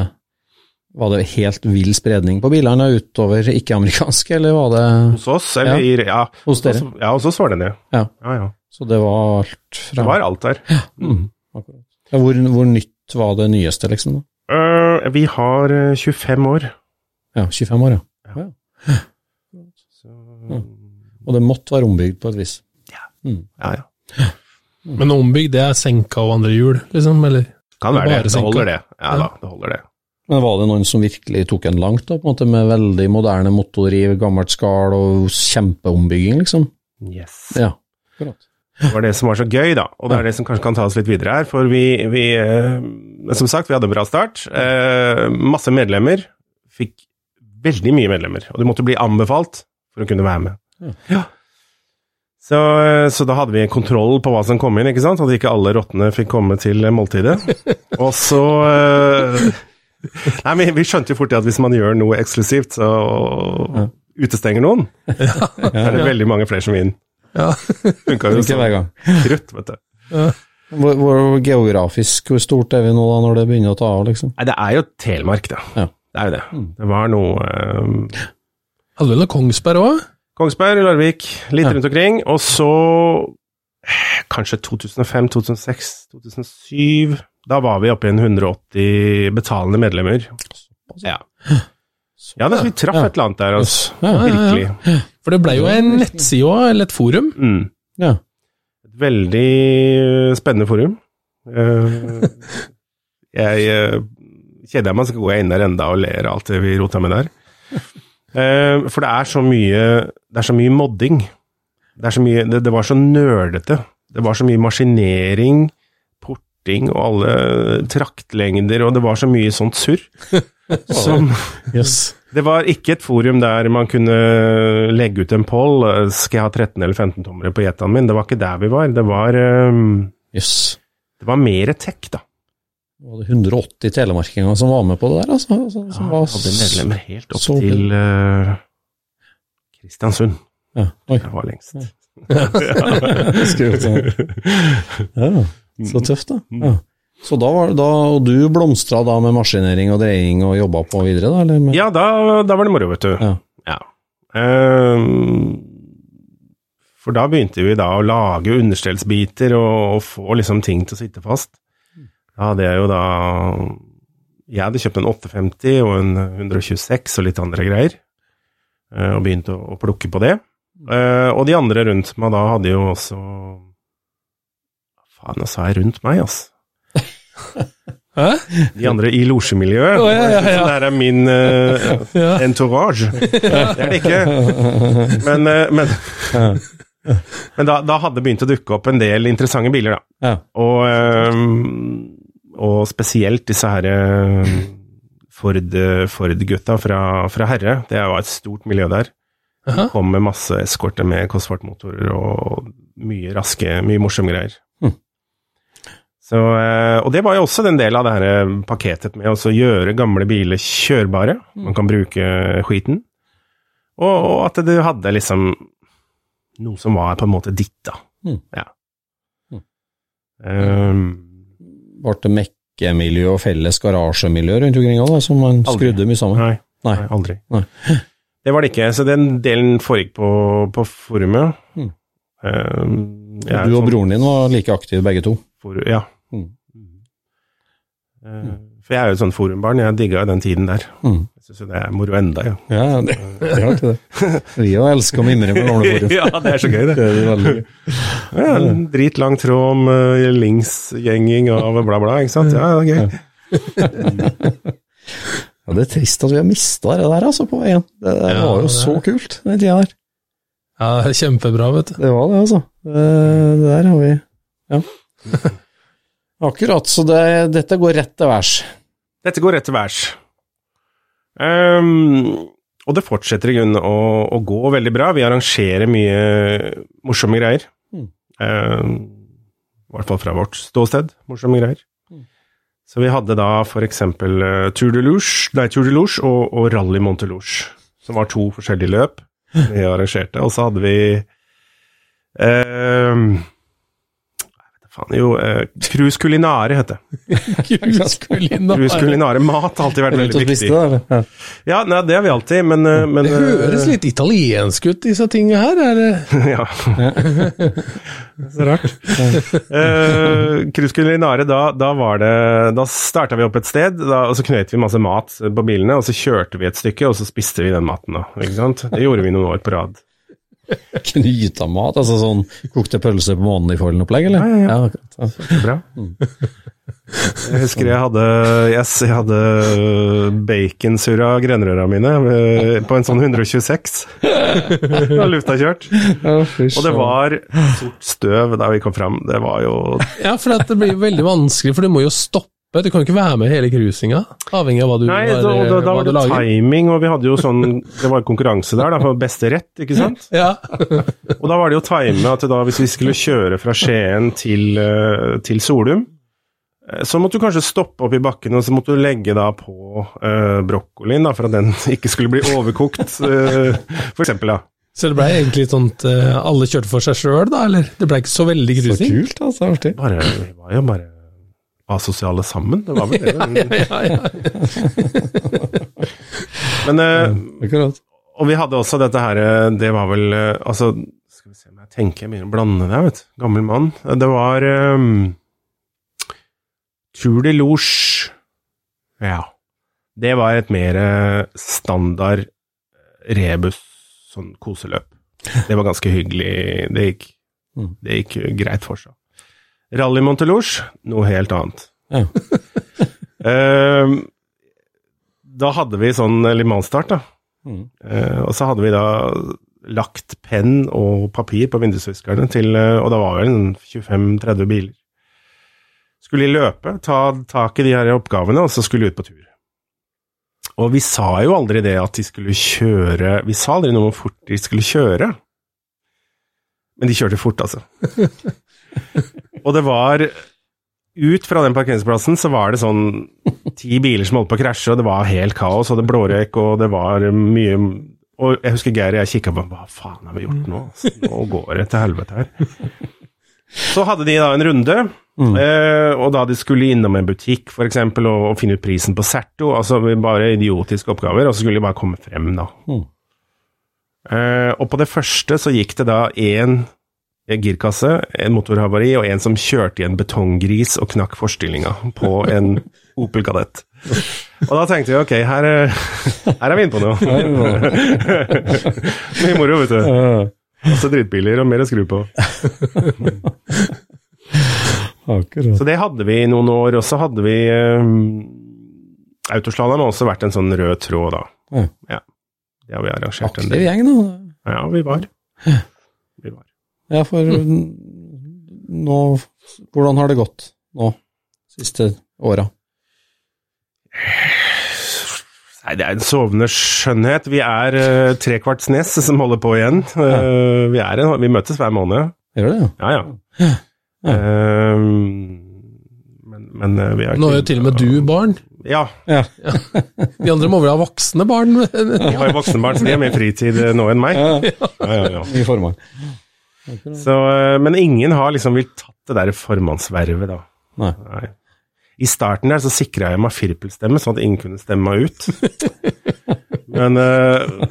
var det helt vill spredning på bilene utover ikke-amerikanske, eller var det Hos oss, eller Ja. i Ja, hos dere? ja, hos oss var det det. Ja. ja, ja. Så det var alt fra Det var alt der. mm. Ja, hvor, hvor nytt var det nyeste, liksom? da? Uh, vi har øh, 25 år. Ja, 25 år, ja. ja. Så, Og det måtte være ombygd på et vis. ja, ja. ja. Men ombygd, det er senka og andre hjul, liksom, eller? Kan være det. Det senka. holder det. Ja Ja. da, det holder det. Men var det noen som virkelig tok en langt, da, på en måte, med veldig moderne motorriv, gammelt skall og kjempeombygging, liksom? Yes. Ja, akkurat. Det var det som var så gøy, da. Og det er det som kanskje kan ta oss litt videre her. For vi, vi eh, Som sagt, vi hadde en bra start. Eh, masse medlemmer. Fikk veldig mye medlemmer. Og du måtte bli anbefalt for å kunne være med. Ja. Så, eh, så da hadde vi kontroll på hva som kom inn, ikke sant? At ikke alle rottene fikk komme til måltidet. Og så eh, Nei, men vi skjønte jo fort at hvis man gjør noe eksklusivt, så utestenger noen, så er det veldig mange flere som vil inn. Ja. Funka jo sånn. krutt, vet du. Hvor, hvor geografisk, hvor stort er vi nå da, når det begynner å ta av, liksom? Nei, det er jo Telemark, da. Ja. Det er jo det. Det var noe um... Hadde vel noe Kongsberg òg? Kongsberg, Larvik, litt Ja. rundt omkring. Og så eh, kanskje 2005, 2006, 2007 Da var vi oppe i en 180 betalende medlemmer. Ja. Ja, det, vi traff et eller annet der, altså. Virkelig. For det ble jo en nettside òg, eller et forum. Mm. Ja. Et veldig spennende forum. Eh, jeg uh, kjeder meg, så går jeg inn der enda og ler av alt det vi rota med der. Eh, for det er så mye Det er så mye modding. Det, er så mye, det, det var så nølete. Det var så mye maskinering, porting og alle traktlengder, og det var så mye sånt surr. Som Yes. Det var ikke et forum der man kunne legge ut en poll. eh, Skal jeg ha 13 eller 15 tommere på jetaen min? Det var ikke der vi var. Det var, um, Yes. det var mer tech, da. Det var det 180 telemarkinger som var med på det der, altså. Som, som var hadde medlemmer helt opp så til uh, Kristiansund. Ja. Oi. Det var lengst. Ja. sånn. Ja, så tøft, da. Ja. Så da var da, og du blomstra da med maskinering og dreying og jobba på videre, da? Eller Ja, da, da var det moro, vet du. Ja. Ja. Ehm, for da begynte vi da å lage understellsbiter og, og få liksom ting til å sitte fast. Da hadde jeg jo da Jeg hadde kjøpt en 850 og en 126 og litt andre greier, eh, og begynte å, å plukke på det. Eh, og de andre rundt meg da hadde jo også Faen, nå sa jeg rundt meg, altså. Hæ? De andre i losjemiljøet. Oh, ja, ja, ja. Det her er min uh, entourage. Det er det ikke. Men, uh, men, men da, da hadde det begynt å dukke opp en del interessante biler, da. Ja. Og, um, og spesielt disse her eh, Ford, Ford-gutta fra, fra Herre. Det var et stort miljø der. Det Kom med masse eskorter med Cosworth-motorer og mye raske, mye morsomme greier. Så, eh, og det var jo også den delen av det her eh, paketet med å gjøre gamle biler kjørbare. Man kan bruke skiten. Og, og at du hadde liksom noe som var på en måte ditt, da. Mm. Ja. Mm. Um, Ble det mekkemiljø og felles garasjemiljø rundt omkring òg, som man Aldri. skrudde mye sammen? nei, Nei. nei, aldri. Nei. Det var det ikke. Så den delen foregikk på, på forumet. Mm. Um, jeg er Du og sånn- broren din var like aktive begge to? For, ja. Mm. Eh, For jeg er jo et sånt forumbarn, jeg digga jo den tiden der. Mm. Jeg syns jo det er moro enda, ja. Ja, det, det er alltid det. Vi jo elsker å mimre med gamle forum. ja, det er så gøy, det. Det er gøy. Ja, en dritlang tråd om uh, linksgjenging av bla, bla, ikke sant. Ja, det er gøy. Ja, det er trist at vi har mista det der altså på veien. Det det var jo så kult, den tida der. Ja, kjempebra, vet du. Det var det, altså. Det, det der har vi Ja. Akkurat, så det, dette går rett til værs. Dette går rett til værs. Um, og det fortsetter i grunnen å, å gå veldig bra. Vi arrangerer mye morsomme greier. Mm. Um, I hvert fall fra vårt ståsted, morsomme greier. Så vi hadde da for eksempel eh, Tour de Louche, nei, Tour de Louche og, og Rally Montelouche, som var to forskjellige løp vi arrangerte. Og så hadde vi da faen, jo, eh, Cruise Culinare het det. Cruise Cruise Culinare. Mat har alltid vært Er veldig viktig. Det. Ja. Ja, nei, det har vi alltid, men, eh, men Det høres litt italiensk ut, disse tingene her. Er det Ja. Så rart. eh, Cruise Culinare, da, da var det Da starta vi opp et sted, da, og så knøt vi masse mat på bilene, og så kjørte vi et stykke, og så spiste vi den maten, da. Ikke sant? Det gjorde vi noen år på rad. Knyta mat, altså sånn kokte pølser på månen i Follen-opplegg, eller? Ja, ja, ja. akkurat. Ja. Så bra. Jeg husker jeg hadde, yes, jeg hadde baconsurra grenrøra mine eh, på en sånn 126. Da lufta kjørt. Og det var sort støv da vi kom fram. Det var jo Ja, for det blir veldig vanskelig, for du må jo stoppe. Du kan ikke være med hele cruisinga, avhengig av hva du, Nei, da, da, da var det timing, og vi hadde jo sånn Det var konkurranse der, da, for beste rett, ikke sant? Ja. Og da var det jo time at da, hvis vi skulle kjøre fra Skien til, eh, til Solum, eh, så måtte du kanskje stoppe opp i bakken, og så måtte du legge da på uh, brokkolien, da, for at den ikke skulle bli overkokt, uh, for eksempel, da. Så det ble egentlig sånn at uh, alle kjørte for seg sjøl, da, eller? Det ble ikke så veldig Så kult, altså. Artig. Bare, vi var jo bare asosiale sammen, det var vel det. Ja, ja. Men eh, Og vi hadde også dette her eh, Det var vel eh, Altså, skal vi se om jeg tenker Jeg begynner å blande det, vet du. Gammel mann. Det var um, Tour de Louche Ja. Det var et mer standard rebus sånn koseløp. Det var ganske hyggelig. Det gikk, Mm. det gikk greit for seg. Rally Montelouche, noe helt annet. Ja. uh, da hadde vi sånn limanstart, da. Mm. Uh, og så hadde vi da lagt penn og papir på vindusviskerne til eh, Og da var vel 25-30 biler. Skulle de løpe, ta tak i de her oppgavene, og så skulle de ut på tur. Og vi sa jo aldri det at de skulle kjøre Vi sa aldri noe om hvor fort de skulle kjøre. Men de kjørte fort, altså. og det var Ut fra den parkeringsplassen så var det sånn ti biler som holdt på å krasje, og det var helt kaos, og det blårøyk, og det var mye Og jeg husker Geir og jeg kikka på Hva faen har vi gjort nå? Nå går det til helvete her. Så hadde de da en runde, eh, og da de skulle innom en butikk eksempel, og, og finne ut prisen på Serto, altså bare idiotiske oppgaver, og så skulle de bare komme frem, da. Mm. Eh, og på det første så gikk det da én girkasse, en motorhavari, og en som kjørte i en betonggris og knakk forstillinga på en Opel Kadett. Og da tenkte vi ok, her, er- her er vi inne på noe. Mye moro, vet du. Masse drittbiler og mer å skru på. Akkurat. Så det hadde vi i noen år, og så hadde vi um, Autoslalåm har også vært en sånn rød tråd, da. Ja. Det har vi arrangert en del. Aktiv gjeng, da. Ja, vi var. Vi var. Ja, for nå Hvordan har det gått nå, siste åra? Nei, det er en sovende skjønnhet. Vi er uh, trekvartsnes som holder på igjen. Uh, vi, er en, vi møtes hver måned. Gjør det, ja? Ja, ja. Uh, men, men uh, vi er Nå er jo til og med du barn. Ja. Ja. De andre må vel ha voksne barn? Vi har jo voksne barn, så de har mer fritid nå enn meg. ja. Ja, ja, ja. I formann. Så, uh, men ingen har liksom villet tatt det der formannsvervet, da. Nei. Nei. I starten der så sikra jeg meg firpelstemme, sånn at ingen kunne stemme meg ut. Men uh,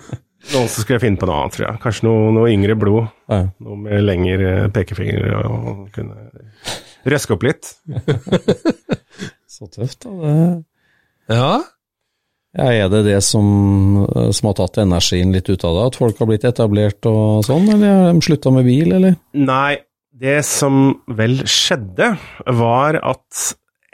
nå så skulle jeg finne på noe annet, tror jeg. Kanskje noe, noe yngre blod. Ja. Noe med lengre pekefinger og kunne røske opp litt. Så tøft, da. Det. Ja. Ja, er det det som, som har tatt energien litt ut av det? At folk har blitt etablert og sånn, eller har de slutta med bil, eller? Nei, det som vel skjedde, var at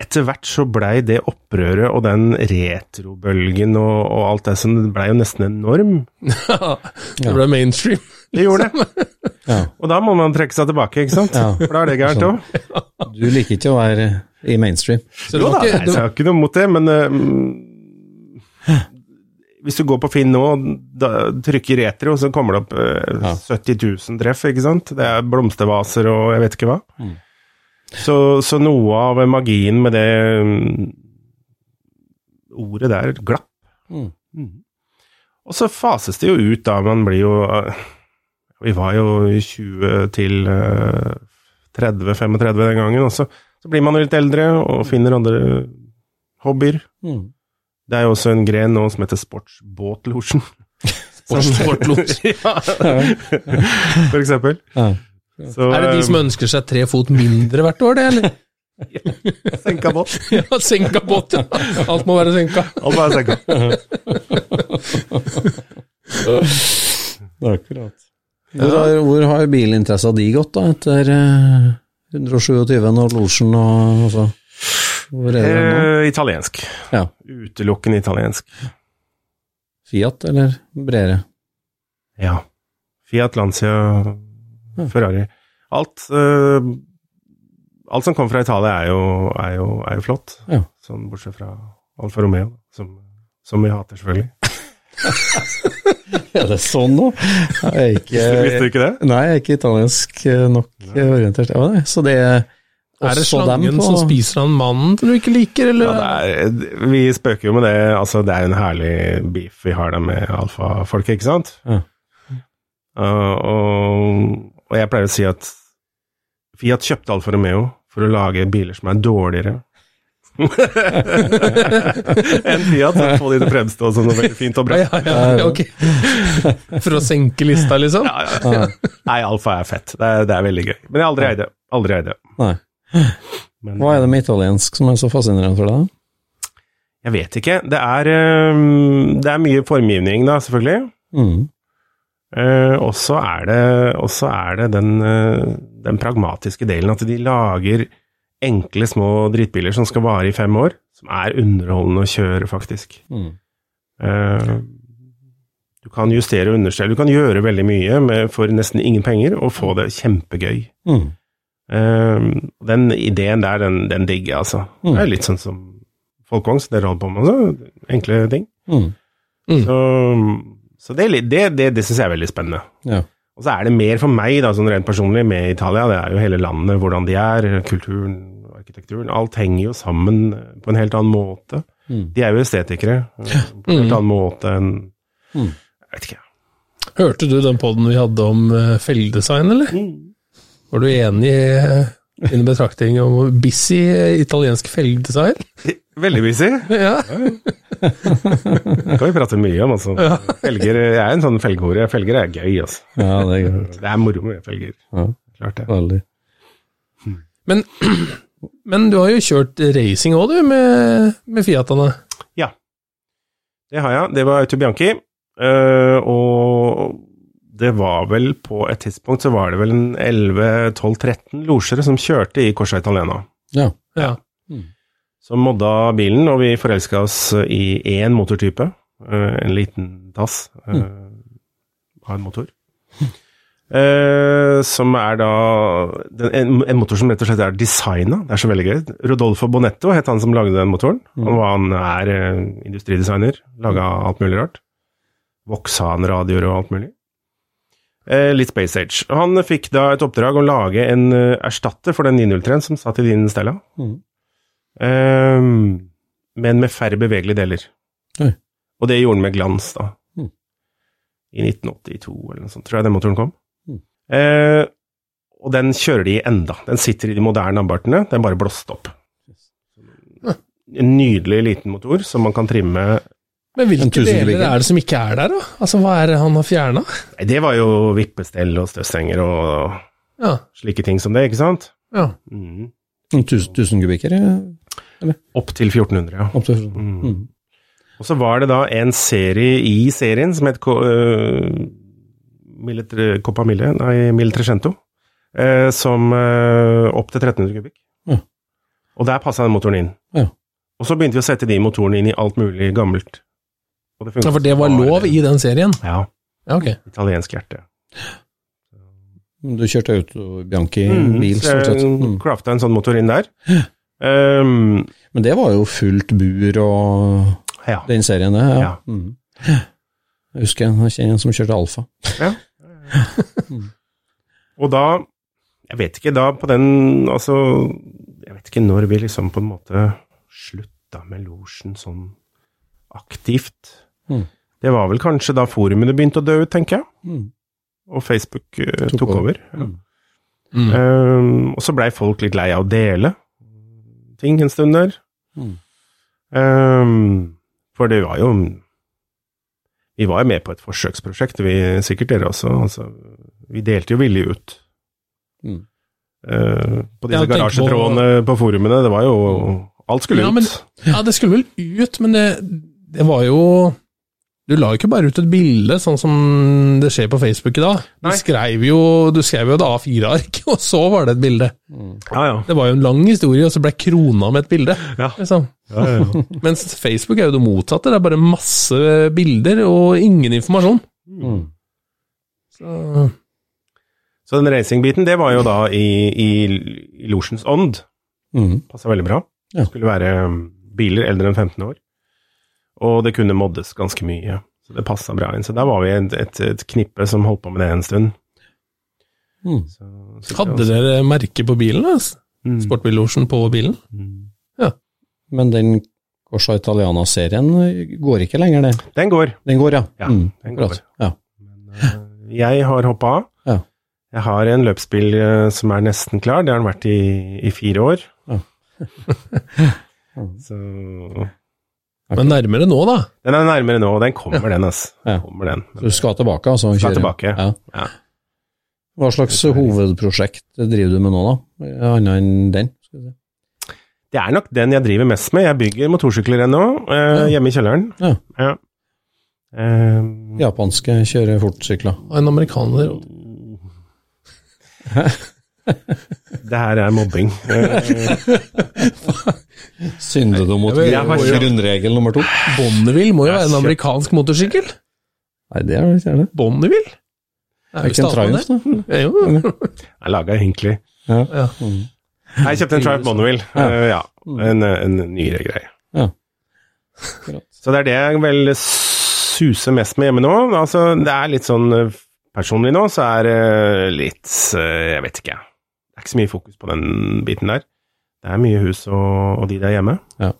etter hvert så blei det opprøret og den retrobølgen og, og alt det som blei jo nesten en norm. Det ble mainstream. Det gjorde det. Ja. Og da må man trekke seg tilbake, ikke sant? Ja. For da er det gærent òg. Du liker ikke å være i mainstream. Så Jo da, ikke, jeg har ikke noe mot det, men eh, hvis du går på Finn nå og trykker retro, så kommer det opp eh, Ja. 70 000 treff, ikke sant? Det er blomstervaser og jeg vet ikke hva. Mm. Så, så noe av magien med det um, ordet der, glapp. Mm. Mm. Og så fases det jo ut da, man blir jo uh, Vi var jo 20 til uh, 30-35 den gangen, og så, så blir man jo litt eldre og finner andre hobbyer. Mm. Det er jo også en gren nå som heter sportsbåtlosjen. Sportsbåtlos. ja, for eksempel. Ja. Så, Er det de som ønsker seg tre fot mindre hvert år, det, eller? Ja. senka båt? Ja, senka båt, ja. Alt må være senka. Alt må være senka. Akkurat. Hvor har, hvor har bilinteressa di gått, da, etter eh, 127 og losjen og altså, Hvor er det nå? Eh, italiensk. Ja. Utelukkende italiensk. Fiat eller bredere? Ja. Fiat, Lancia, Ferrari. Alt eh, Alt som kommer fra Italia, er jo, er jo, er jo flott. Ja. Sånn bortsett fra Alfa Romeo, som, som vi hater, selvfølgelig. Er det sånn nå? Visste du ikke det? Nei, jeg er ikke italiensk eh, nok orientert. Ja, så det er Er det slangen på- som spiser han mannen du ikke liker, eller? Ja, det er, vi spøker jo med det. Altså, det er en herlig beef vi har der med alfafolket, ikke sant? Ja. Uh, og, og jeg pleier å si at Fiat kjøpte Alfa Romeo for å lage biler som er dårligere enn Fiat, for å få de til å fremstå som noe veldig fint og bra. Ja, ja, ja, ok. For å senke lista, liksom? Ja, ja. Nei, Alfa er fett. Det er, det er veldig gøy. Men jeg har aldri eid det. Aldri eid det. Nei. Men, Hva er det med italiensk som er så fascinerende for deg? Jeg vet ikke. Det er, um, det er mye formgivning, da, selvfølgelig. Mm. Uh, og så er det, er det den, uh, den pragmatiske delen, at de lager enkle, små drittbiler som skal vare i fem år, som er underholdende å kjøre, faktisk. Mm. Uh, du kan justere og understelle, du kan gjøre veldig mye med, for nesten ingen penger, og få det kjempegøy. Mm. Eh, den ideen der, den, den digger jeg, altså. Mm. Det er litt sånn som folkevogn, så dere holder på med også, enkle ting. Mm. Mm. Så, så det, det, det, det syns jeg er veldig spennende. Ja. Og så er det mer for meg, da, sånn rent personlig, med Italia. Det er jo hele landet, hvordan de er, kulturen, arkitekturen. Alt henger jo sammen på en helt annen måte. Mm. De er jo estetikere eh, på en helt annen måte enn Mm. Jeg vet ikke. Hørte du den poden vi hadde om felledesign, eller? eller? Var du enig i din betraktning om busy italiensk felgdesign? Veldig busy. Ja. Det kan vi prate mye om, altså. Felger, jeg er en sånn felghore. Felger er gøy, altså. ja, det er gøy. Det er moro med felger. Ja, Klart det. veldig. Men, men du har jo kjørt racing òg, du, med, med Fiatene. Ja. Det har jeg. Det var Auto Bianchi. eh, og det var vel på et tidspunkt så var det vel en 11-12-13 losjere som kjørte i Corsa Italiana. Ja. Ja. Som modda bilen, og vi forelska oss i én motortype. eh, en liten tass mm. av en motor. Eh, som er da den, en, en motor som rett og slett er designa. Det er så veldig gøy. Rodolfo Bonetto het han som lagde den motoren. Han, var, han er eh, industridesigner. Laga alt mulig rart. Vauxhall-radioer og alt mulig. Eh, litt Space Age. Han fikk da et oppdrag å lage en eh, erstatter for den 903-en som satt i din Stella. Mm. Eh, men med færre bevegelige deler. Oi. Og det gjorde han med glans, da. Mm. I 1982 eller noe sånt, tror jeg den motoren kom. Mm. Eh, og den kjører de enda. Den sitter i de moderne ambartene, den bare blåste opp. En nydelig liten motor som man kan trimme Men hvilke deler er det som ikke er der, da? Altså, Hva er det han har fjerna? Det var jo vippestell og støvstenger og Ja. slike ting som det, ikke sant? ja. Mm. 1000, 1000 kubikker? eller? Opp til 1400, ja. Opp til Mm. mm. Og så var det da en serie i serien som het Ko- øh, Militre, Copa Mille, nei, Miltrecento, uh, som uh, opp til 1300 kubikk. Ja. Og der passa den motoren inn. Ja. Og så begynte vi å sette de motorene inn i alt mulig gammelt. Og funket ja, For det var lov i den serien? Ja. Ja, ok. Italiensk hjerte. Du kjørte Auto Bianchi Mm, bil, så stort sett? jeg Mm. crafta en sånn motor inn der. Um, Men det var jo fullt bur og ja. den serien, det. Ja. Ja. Mm. Jeg husker jeg kjenner en som kjørte Alfa. ja. Og da Jeg vet ikke, da på den Altså, jeg vet ikke når vi liksom på en måte slutta med losjen sånn aktivt. Mm. Det var vel kanskje da forumene begynte å dø ut, tenker jeg. Mm. Og Facebook uh, Tok tok, over. over. Ja. Mm. Mm. Ehm, og så blei folk litt lei av å dele ting en stund der. Mm. Ehm, for det var jo Vi var jo med på et forsøksprosjekt, vi, sikkert dere også. Altså, vi delte jo villig ut. Mm. Uh, på disse garasjetrådene på- på forumene. Det var jo Alt skulle Ja, ut. men, ja, det skulle vel ut, men det, det var jo Du la jo ikke bare ut et bilde, sånn som det skjer på Facebook i dag. Du skrev jo, du skrev jo et A4-ark, og så var det et bilde. Ja, ja. Det var jo en lang historie, og så ble krona med et bilde. Ja. Liksom. ja, ja. Mens Facebook er jo det motsatte. Det er bare masse bilder og ingen informasjon. Mm. Så, Så den racingbiten, det var jo da i, i, losjens ånd. Mm. Passa veldig bra. Skulle være um, biler eldre enn 15 år. Og det kunne moddes ganske mye. Så det passa bra inn. Så der var vi et, et, et knippe som holdt på med det en stund. Mm. Så, så hadde dere merke på bilen? Altså? Mm. Sportbillosjen på bilen? Mm. Men den Corsa Italiana-serien går ikke lenger, det. Den går. Den går, ja. Ja, mm. den går. ja. Men, uh, Jeg har hoppa av. Ja. Jeg har en løpsbil uh, som er nesten klar. Det har den vært i, i fire år. Ja. så Ok. Men nærmere nå, da. den er nærmere nå, og den kommer, den, altså. Ja. Kommer den. Så du skal tilbake, altså? Skal tilbake. Ja. Ja. Hva slags hovedprosjekt driver du med nå, da? Annet enn den? Skal vi se. Det er nok den jeg driver mest med. Jeg bygger motorsykler ennå, eh, Ja. hjemme i kjelleren. Ja. Ja. Eh, Japanske kjører fortsykler. Og En amerikaner. det her er mobbing. Synder du mot grunnregel nummer to? Bonneville må jo være en amerikansk motorsykkel? Nei, det er det ikke. Bonneville? Det Er ikke en Triumph, da? Ja, jo. jeg laga egentlig Ja. Ja. Mm. Jeg kjøpte en Triumph Bonneville. Ja. Uh, ja. En, en nyere greie. Ja. Så det er det jeg vel suser mest med hjemme nå. Altså, det er litt sånn eh, Personlig nå så er det litt eh, Jeg vet ikke, jeg. Det er ikke så mye fokus på den biten der. Det er mye hus og, og de der hjemme. Ja.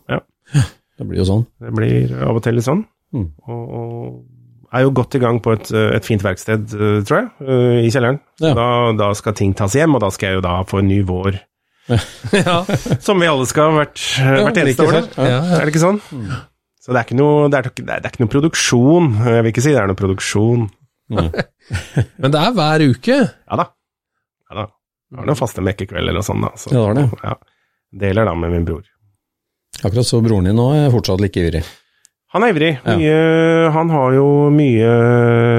Det blir jo sånn. Det blir av og til litt sånn. Mm. Og, og er jo godt i gang på et, et fint verksted, eh, tror jeg, eh, i kjelleren. Ja. Da, da skal ting tas hjem, og da skal jeg jo da få en ny vår. Ja. Som vi alle skal hvert, vært hvert eneste år. Ja, ja. Er det ikke sånn? Så det er ikke, noe, det, er, det er ikke noe produksjon. Jeg vil ikke si det er noe produksjon. Men det er hver uke. Ja da. Ja da. Det har noen faste mekkekvelder og sånn, da. Så, Ja, det har det. Ja. Deler da med min bror. Akkurat så broren din nå er fortsatt like ivrig. Han er ivrig. Ja. Mye, han har jo mye,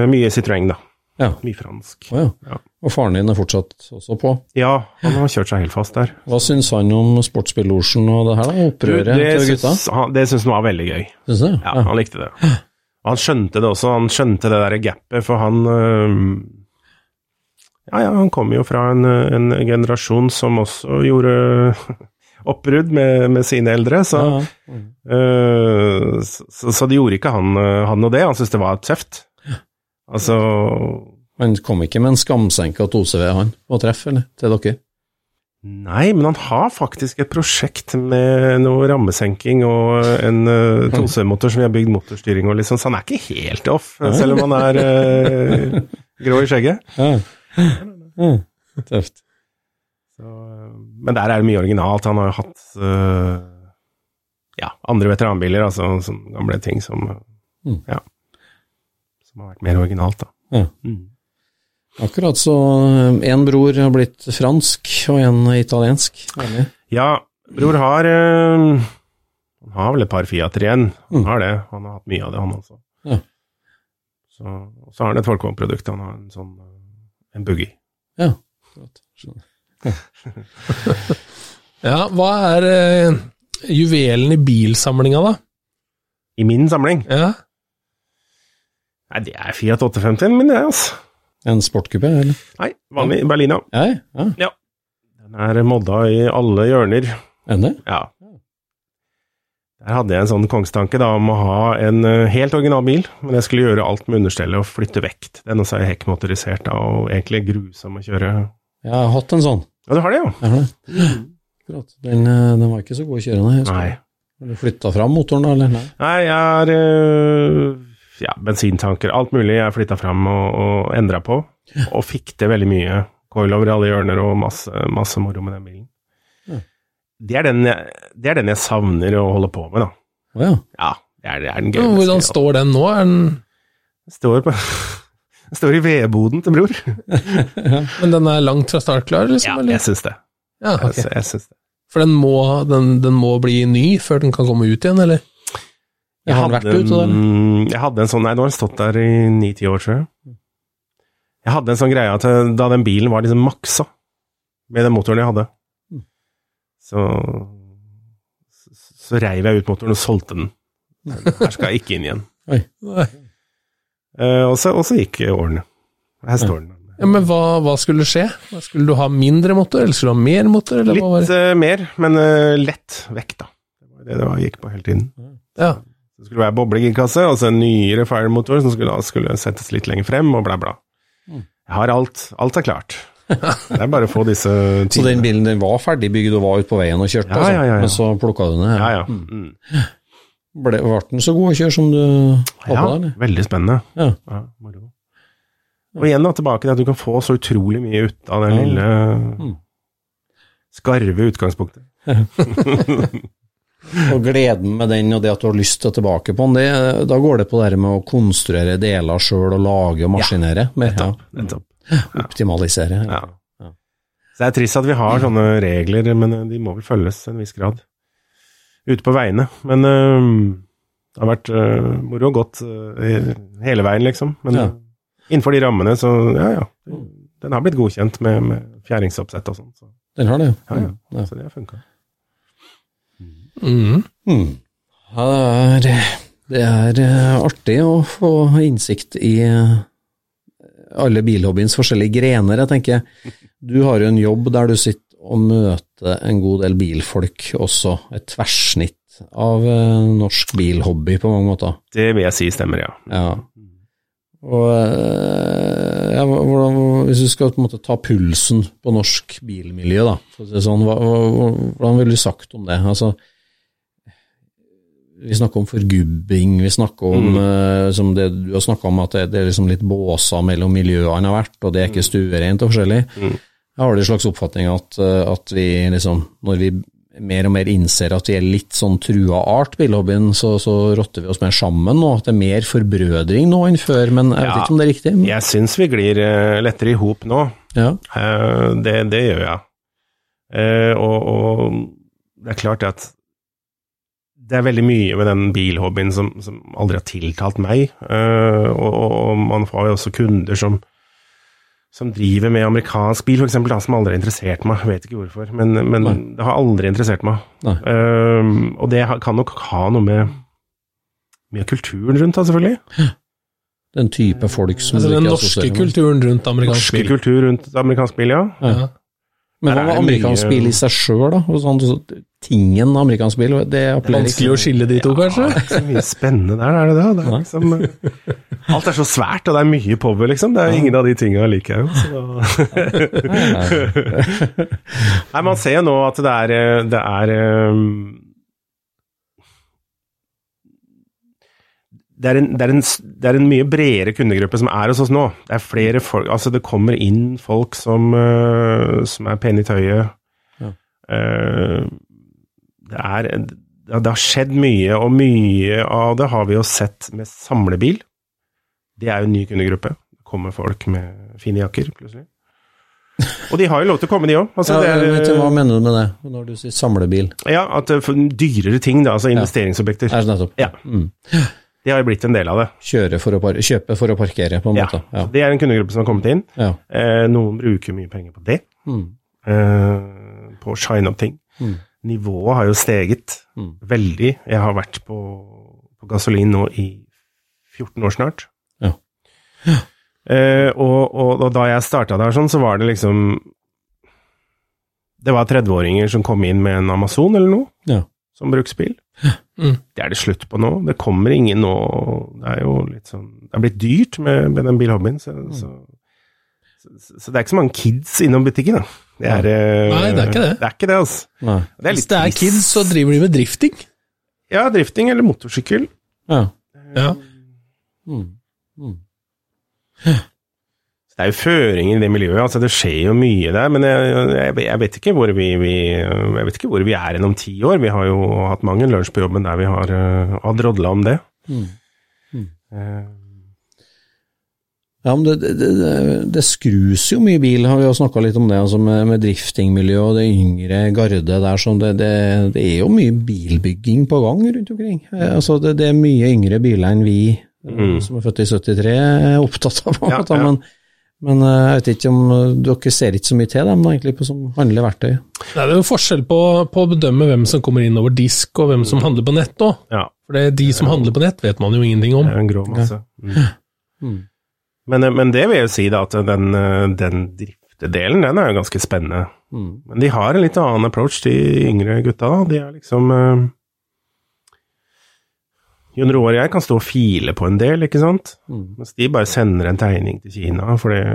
mye Citroën, da. Ja. Mye fransk. Oh, ja. Ja. Og faren din er fortsatt også på. Ja, han har kjørt seg helt fast der. Hva syns han om sportsbillosjen og det her, da? Opprøret det til gutta? han, det syns han var veldig gøy. Syns du? Ja, han likte det. Han skjønte det også, han skjønte det der gapet, for han Ja, ja, han kom jo fra en, en generasjon som også gjorde oppbrudd med, med sine eldre, så, Ja, mm. uh, så, så det gjorde ikke han, han noe det, han syntes det var tøft. Altså Han kom ikke med en skamsenka tose ved han, på treff, eller? Til dere? Nei, men han har faktisk et prosjekt med noe rammesenking og en uh, 2CV-motor som vi har bygd motorstyring og liksom, så han er ikke helt off, selv om han er uh, grå i skjegget. Ja. ja. Tøft. Så, øh, men der er det mye originalt. Han har jo hatt uh, ja, andre veteranbiler, altså som gamle ting som Mm. ja, som har vært mer originalt, da. Ja. Mm. Akkurat så én bror har blitt fransk, og én italiensk. Ærlig. Ja, bror har øh, Han har vel et par Fiater igjen. Han Mm. har det. Han har hatt mye av det, han også. Ja. Så, så har han et Folkvogn-produkt. Han har en sånn en boogie. Ja. akkurat. Skjønner. Ja, hva er eh, juvelen i bilsamlinga, da? I min samling Ja. Nei, det er Fiat 850 min, det, altså. En sportkupé, eller? Nei, vanlig Berlina. Ja, ja. Den er modda i alle hjørner. Enn? Ja. Der hadde jeg en sånn kongstanke da, om å ha en eh, helt original bil, men jeg skulle gjøre alt med understellet og flytte vekt. Den også er hekkmotorisert da, og egentlig grusom å kjøre. Jeg har hatt en sånn. Ja, du har det, jo? Jeg det. Den, eh, den var ikke så god å kjøre, nei. Nei. Har du flytta fram motoren, da. Nei. Nei, jeg har øh, ja, bensintanker, alt mulig jeg flytta fram og, og endra på, og fikk til veldig mye. Coilover i alle hjørner og masse, masse moro med den bilen. Ja. Det, er den jeg, det er den jeg savner å holde på med, da. Oh, ja. Ja, det er, det er den Ja, gøyeste. Hvordan står den nå? Den står, på, den står i vedboden til bror. men den er langt fra start klar, liksom? Ja, eller? jeg syns det. Ja, okay. Jeg, jeg synes det. For den må, den, den må bli ny før den kan komme ut igjen, eller? Jeg har den vært ute, eller? jeg hadde en sånn Nei, nå har den stått der i ni-ti år, tror jeg. Jeg hadde en sånn greie at eh, da den bilen var liksom maksa med den motoren jeg hadde, Mm. så så, så reiv jeg ut motoren og solgte den. Her skal jeg ikke inn igjen. Oi. Eh, og, så, og så gikk årene. Her står den. Ja, men hva, hva skulle skje? Skulle du ha mindre motor, eller skulle du ha mer motor, eller hva var Litt det? eh, mer, men uh, lett vekk, da. Det var det det var, gikk på hele tiden. Ja. Det skulle være boblegirkasse, og så en nyere firemotor som skulle, da skulle settes litt lenger frem, og bla, bla. Mm. Jeg har alt. Alt er klart. Det er bare å få disse Så den bilen den var ferdig bygd og var ute på veien og kjørte, Ja, altså. ja, ja, ja. men så plukka du den ned? Ja, ja. Mm. Ble, ble den så god å kjøre som du håpa, ja veldig spennende. Ja. Ja, moro. Og igjen da, tilbake til at du kan få så utrolig mye ut av den Ja. lille Mm. skarve utgangspunktet. Og gleden med den, og det at du har lyst til å tilbake på den, det, da går det på det her med å konstruere deler sjøl og lage og maskinere. mer, ja. Nettopp. Optimalisere. Ja. Ja. Så det er trist at vi har sånne regler, men de må vel følges en viss grad. Ute på veiene. Men eh, det har vært uh, moro og godt eh, hele veien, liksom. Men Ja. innenfor de rammene, så ja, ja. Den har blitt godkjent med, med fjæringsoppsett og sånn. Så, Den har det, ja, ja. Ja. så det har funka. Mm. Mm. Det det er eh, artig å få innsikt i alle bilhobbyens forskjellige grener. Jeg tenker, du har jo en jobb der du sitter og møte en god del bilfolk også, et tverrsnitt av eh, norsk bilhobby på mange måter. Det vil jeg si stemmer, ja. Ja. Og eh, ja, hvordan, hvis du skal på en måte ta pulsen på norsk bilmiljø, da, for å si det sånn, hva, hvordan ville du sagt om det? Altså, vi snakker om forgubbing, vi snakker om eh, som det du har snakka om, at det, det er liksom litt båser mellom miljøene har vært, og det er ikke stuereint og forskjellig. Jeg har det en slags oppfatning at, eh, at vi liksom, når vi mer og mer innser at vi er litt sånn trua art, bilhobbyen, så, så rotter vi oss mer sammen nå. At det er mer forbrødring nå enn før, men jeg vet Ja. ikke om det er riktig. Jeg syns vi glir eh, lettere i hop nå. Ja. Eh, det, det gjør jeg. Og, og det er klart at det er veldig mye med den bilhobbyen som, som aldri har tiltalt meg. Og, og man får jo også kunder som, som driver med amerikansk bil, f.eks., som aldri har interessert meg. Jeg vet ikke hvorfor, men, men det har aldri interessert meg. Eh, og det kan nok ha noe med, mye av kulturen rundt, da, selvfølgelig. Den type folk som Altså den norske kulturen rundt amerikansk Norske bil. kultur rundt amerikansk bil, ja. Ja. Men hva med amerikansk bil i seg sjøl, da? Og sånn, så tingen amerikansk bil, det appellerer Vanskelig å skille de to, Ja, det er ikke så mye spennende der, er det det? det er liksom, eh, alt er så svært, og det er mye power, liksom. Det er ingen av de tinga liker jeg jo. Nei, man ser jo nå at det er, eh, det er det er, en, det, er en, det er en mye bredere kundegruppe som er hos oss nå. Det er flere folk Altså, det kommer inn folk som, uh, som er pene i tøyet. Ja. Uh, det er det, har skjedd mye, og mye av det har vi jo sett med samlebil. Det er jo en ny kundegruppe. Det kommer folk med fine jakker, plutselig. Og de har jo lov til å komme, de òg. Altså, Ja, hva mener du med det, når du sier samlebil? ja, at er dyrere ting, da, altså investeringsobjekter. Er det nettopp? Ja. Mm. Det har jo blitt en del av det. Kjøre for å kjøpe for å parkere, på en Ja, måte. Ja. Det er en kundegruppe som har kommet inn. ja. Eh, noen bruker mye penger på det, Mm. eh, på å shine opp ting. Mm. Nivået har jo steget Mm. veldig. Jeg har vært på, på gasolin nå i 14 år snart. Ja. Eh, og, og, og da jeg starta der sånn, så var det liksom det var 30-åringer som kom inn med en Amazon eller noe, Ja. Som bruksbil. Mm. Det er det slutt på nå. Det kommer ingen nå. Det er jo litt sånn Det er blitt dyrt med, med den bilhobbyen, så, så, så, så det er ikke så mange kids innom butikken, da. Det er, eh, Nei, det er ikke det. Det er ikke det, altså. Nei. Det er Hvis det er kids, så driver de med drifting. Ja, drifting eller motorsykkel. Ja. Ja. Mm. Det er jo føringer i det miljøet, altså det skjer jo mye der, men jeg, jeg, jeg, vet ikke hvor vi, vi, jeg vet ikke hvor vi er om ti år. Vi har jo hatt mange lunsj på jobben der vi har uh, har drodla om det. Mm. Mm. Uh. Ja, men det, det, det, det skrus jo mye bil, har vi jo snakka litt om det, altså med, med driftingmiljø og det yngre garde der. Sånn det, er jo mye bilbygging på gang rundt omkring. Eh, Altså det, er mye yngre biler enn vi Mm. som er født i 73 er opptatt av. Ja, ja. Men, men eh, jeg vet ikke om eh, dere ser ikke så mye til dem egentlig på som handler verktøy. Nei, det er jo forskjell på, på å bedømme hvem som kommer inn over disk, og hvem som handler på nett òg. ja, For det, er de som handler på nett, vet man jo ingenting om. det er en grå masse. Ja. Mm. Men, men det vil jeg jo si, da, at den, eh, den driftedelen, den er jo ganske spennende. Mm. Men de har en litt annen approach, de yngre gutta. da. De er liksom eh, Jon Roar og jeg kan stå og file på en del, ikke sant? Mm. Mens de bare sender en tegning til Kina, for det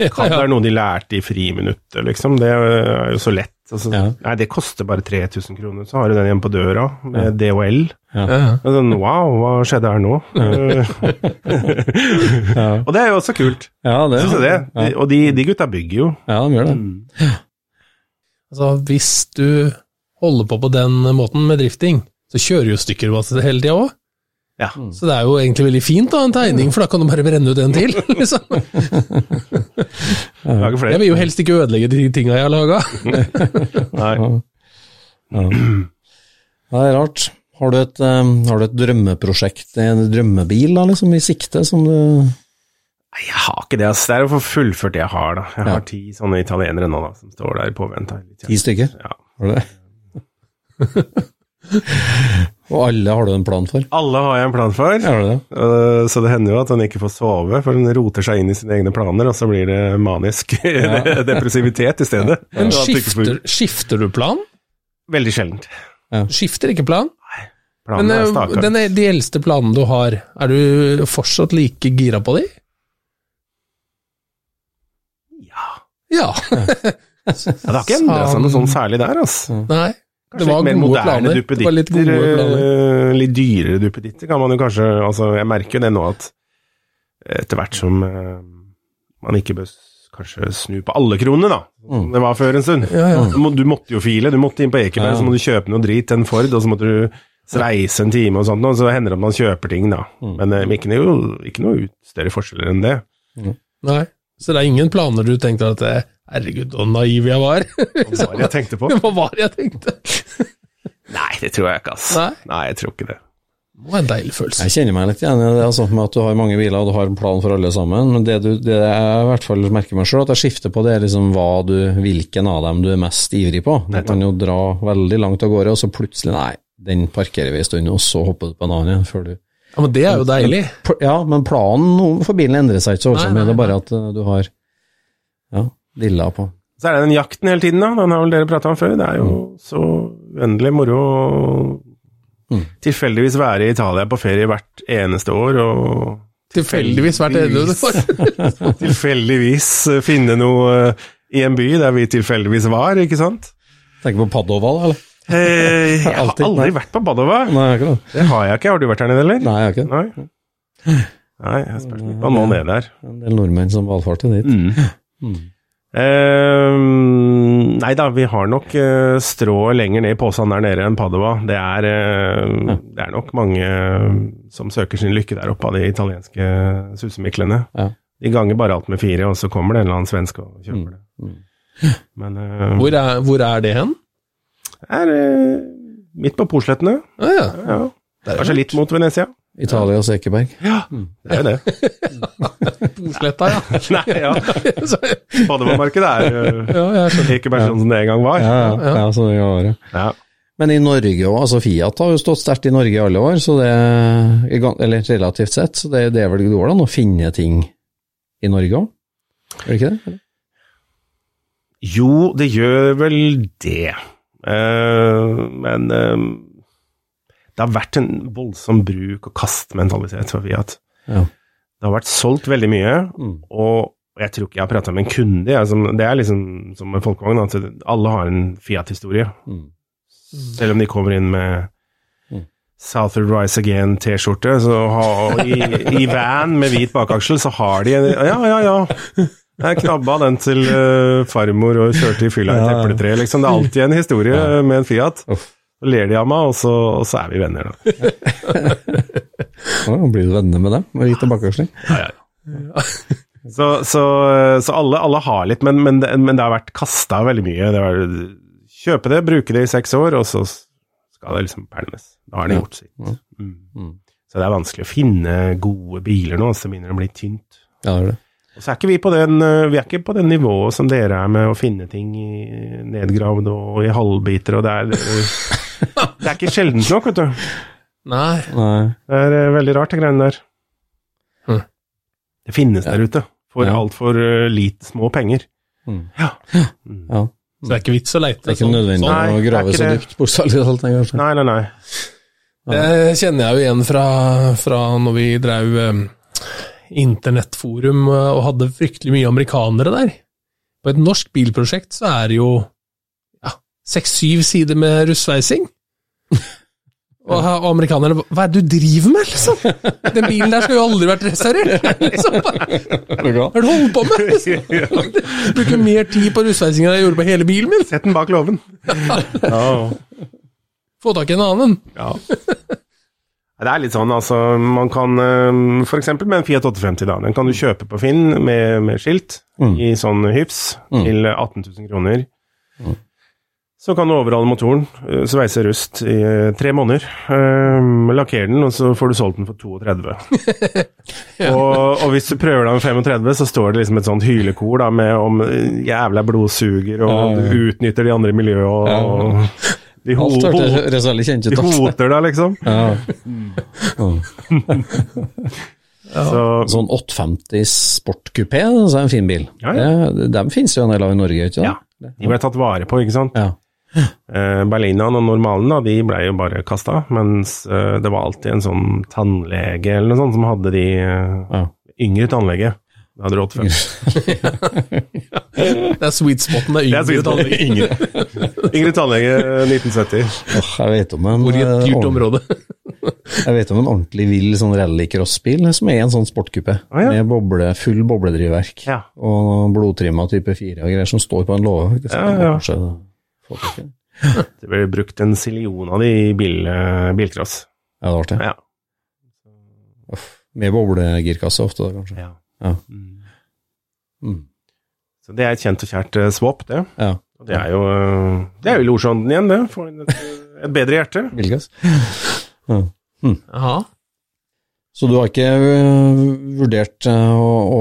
Ja, kan være noe de lærte i friminuttet, liksom. Det er jo så lett. Altså, Ja. Nei, det koster bare 3000 kroner, så har du den hjemme på døra med DHL. Ja, ja. Sånn, wow, hva skjedde her nå? Og det er jo også kult. Ja, det, Syns du det? Ja, Og de, de gutta bygger jo. ja de gjør det. Altså, hvis du holder på på den måten med drifting, så kjører jo stykker masse hele tida òg. Ja. Så det er jo egentlig veldig fint da, en tegning, for da kan du bare brenne ut en til. liksom. Jeg vil jo helst ikke ødelegge de tinga jeg har laga. Nei. Ja. Det er rart. Har du et, eh, har du et drømmeprosjekt, en drømmebil da, liksom, i sikte, som du Nei, jeg har ikke det. ass. Det er jo for fullført det jeg har, da. Jeg Ja. har ti sånne italienere nå da, som står der i påvente. Ti stykker? Ja. Har du det? Og alle har du en plan for? Alle har jeg en plan for, det? øh, så det hender jo at han ikke får sove, for han roter seg inn i sine egne planer, og så blir det manisk depressivitet i stedet. Men får- skifter, skifter du plan? Veldig sjeldent. Ja. skifter ikke plan? Planen Men er eh, den er, de eldste planene du har, er du fortsatt like gira på de? Ja. Ja. Ja, det har ikke endra seg noe sånn særlig der, altså. Nei. Det Kanskje var litt mer moderne. Det litt duppeditter, planer. øh, litt dyrere duppeditter kan man jo kanskje Altså, jeg merker jo det nå at etter hvert som uh, man ikke bør kanskje snu på alle kronene, da, som det var før en stund. Ja, ja. Du, måtte jo file, du måtte inn på Ekeberg, Ja. så må du kjøpe noe drit en Ford, og så måtte du reise en time og sånt, og så hender det at man kjøper ting, da. Men uh, ikke noe, ikke noe større forskjeller enn det. Nei. Så det er ingen planer du tenkte at eh, Herregud, så naiv jeg var. Hva var det jeg tenkte på? Hva var det jeg tenkte? Nei, det tror jeg ikke, ass. Nei. Nei, jeg tror ikke det. Det var en deilig følelse. Jeg kjenner meg litt igjen i det, altså, med at du har mange biler og du har en plan for alle sammen. Men det, du, det jeg i hvert fall merker meg sjøl, at jeg skifter på, det er liksom hva du, hvilken av dem du er mest ivrig på. Du kan jo dra veldig langt av gårde, og så plutselig Nei, den parkerer vi en stund, og så hopper du på en annen før du Ja, Men det er jo deilig. Ja, men planen for bilen endrer seg ikke så voldsomt mye, det er bare at eh, du har ja, dilla på. Så er det den jakten hele tiden, da. Den har vel dere prata om før. Det er jo så uendelig moro å Mm. tilfeldigvis være i Italia på ferie hvert eneste år, og Tilfeldigvis hvert eneste år? tilfeldigvis eh, finne noe eh, i en by der vi tilfeldigvis var, ikke sant? Tenker på Padova, da, eller? Eh, jeg har Alltid, aldri nei. vært på Padova. Nei, jeg har ikke det. Det har jeg ikke. Har du vært her nede, eller? Nei, jeg har ikke det. Nei. Nei, jeg spørs litt. Man må ned der. En del nordmenn som valfarter dit. Mm. Eh, nei da, vi har nok uh, strået lenger ned i posen der nede enn Padova. Det er, eh, det er nok mange eh, som søker sin lykke der oppe av de italienske susemiklene. Ja. De ganger bare alt med fire, og så kommer det en eller annen svenske og kjøper det. Mm. Men eh, Hvor er, hvor er det hen? det er midt på Porslettene. Ah, ja. Ja. Kanskje litt mot Venezia. Italias Ekeberg. Det er jo det. Bosletta, ja. nei, ja. Padova-markedet er jo ja, bare sånn som det en gang var. Ja, ja, ja, så det var det. Ja. Men i Norge òg, altså Fiat har jo stått sterkt i Norge i alle år, så det, eller relativt sett, så det, det er vel går an å finne ting i Norge òg? Er det ikke det? Jo, det gjør vel det. Uh, men eh, det har vært en voldsom bruk- og kastmentalitet for Fiat. Ja. Det har vært solgt veldig mye, Mm. og jeg tror ikke jeg har prata med en kunde. Som, det er liksom som med folkevogn, at alle har en Fiat-historie. Mm. Selv om de kommer inn med Mm. Southward Rise Again-T-skjorte så ha- i, i van med hvit bakaksel, så har de en Ja, ja, ja. Jeg knabba den til uh, farmor og kjørte i fylla i ja. liksom. Det er alltid en historie med en Fiat. Uff. Så ler de av meg, og så, og så er vi venner, da. Ja, blir du venner med dem? Med hvit tilbakeveksling? Så, så, så alle, alle har litt, men, men, det, men det har vært kasta veldig mye. Det var, kjøpe det, bruke det i seks år, og så skal det liksom pælmes. Da har det gjort sitt. Mm. Mm. Så det er vanskelig å finne gode biler nå, så det begynner å bli tynt. Ja, det er det. Så er ikke vi på den, øh, vi er ikke på den nivået som dere er med å finne ting nedgravd og i halvbiter, og det er Det er ikke sjeldent nok, vet du. Nei. Nei. Det er øh, veldig rart, det greiene der. Hm. Det finnes der ute, for Ja. altfor uh, lite små penger. Mm. Ja. Mm. Ja. Så det er ikke vits å leite. Det er ikke sånn- nødvendig. Nei, å grave så dypt, bortsett fra nei, kanskje. Nei, nei, nei. Det kjenner jeg jo igjen fra, fra når vi drev eh, internettforum eh, og hadde fryktelig mye amerikanere der. På et norsk bilprosjekt så er det jo ja, seks-syv sider med russveising. Og, og amerikanerne Hva er det du driver med, liksom? Den bilen der skal jo aldri vært restaurert! Liksom. Hva er det du holder på med? Liksom? Bruker mer tid på russveising enn jeg gjorde på hele bilen min. Sett den bak låven. ja. Få tak i en annen. ja. Det er litt sånn, altså. Man kan f.eks. For eksempel med en Fiat 850, da. Den kan du kjøpe på Finn med, med skilt Mm. i sånn hyfs Mm. til 18 000 kroner. Mm. Så kan du overhale motoren, øh, sveise rust i øh, tre måneder. øh, lakkere den, og så får du solgt den for 32. og, og hvis du prøver deg med 35, så står det liksom et sånt hylekor da, med om jævla blodsuger, og Ja, ja. du utnytter de andre i miljøet, og, Ja. og de, ho Alt hørtes veldig kjent ut. De hoter deg, liksom. Ja. Så, Sånn 850 sportkupé, så er en fin bil. Ja, ja. Det, dem finnes jo en del av i Norge, ikke Ja. de ble tatt vare på, ikke sant. Ja. Eh, Berlinaen og normalen da, de ble jo bare kasta, mens eh, det var alltid en sånn tannlege eller noe sånt som hadde de Ja. yngre tannlege. Det hadde råd før. Det er sweet spoten. Det er yngre tannlege. yngre. yngre tannlege eh, 1970. Oh, jeg vet om en Hvor i et eh, dyrt område. Jeg vet om en ordentlig vill sånn rallycrossbil som er en sånn sportkupé, Ah, ja. med boble, full bobledrivverk Ja. og blodtrimma type 4 og greier, som står på en låve. Ja, ja. Det ble brukt en sillion av de i bil, eh, bilcross. Ja, det var det. Ja. Uff. Med boblegirkasse ofte, da, kanskje. ja. Ja. Mm. Så det er et kjent og kjært eh, swap, det. Ja. Og det er jo, eh, det er jo Lorsånden igjen, det. Får et, eh, et bedre hjerte. Bilgass. Ja. Mm. Så du har ikke vurdert å, å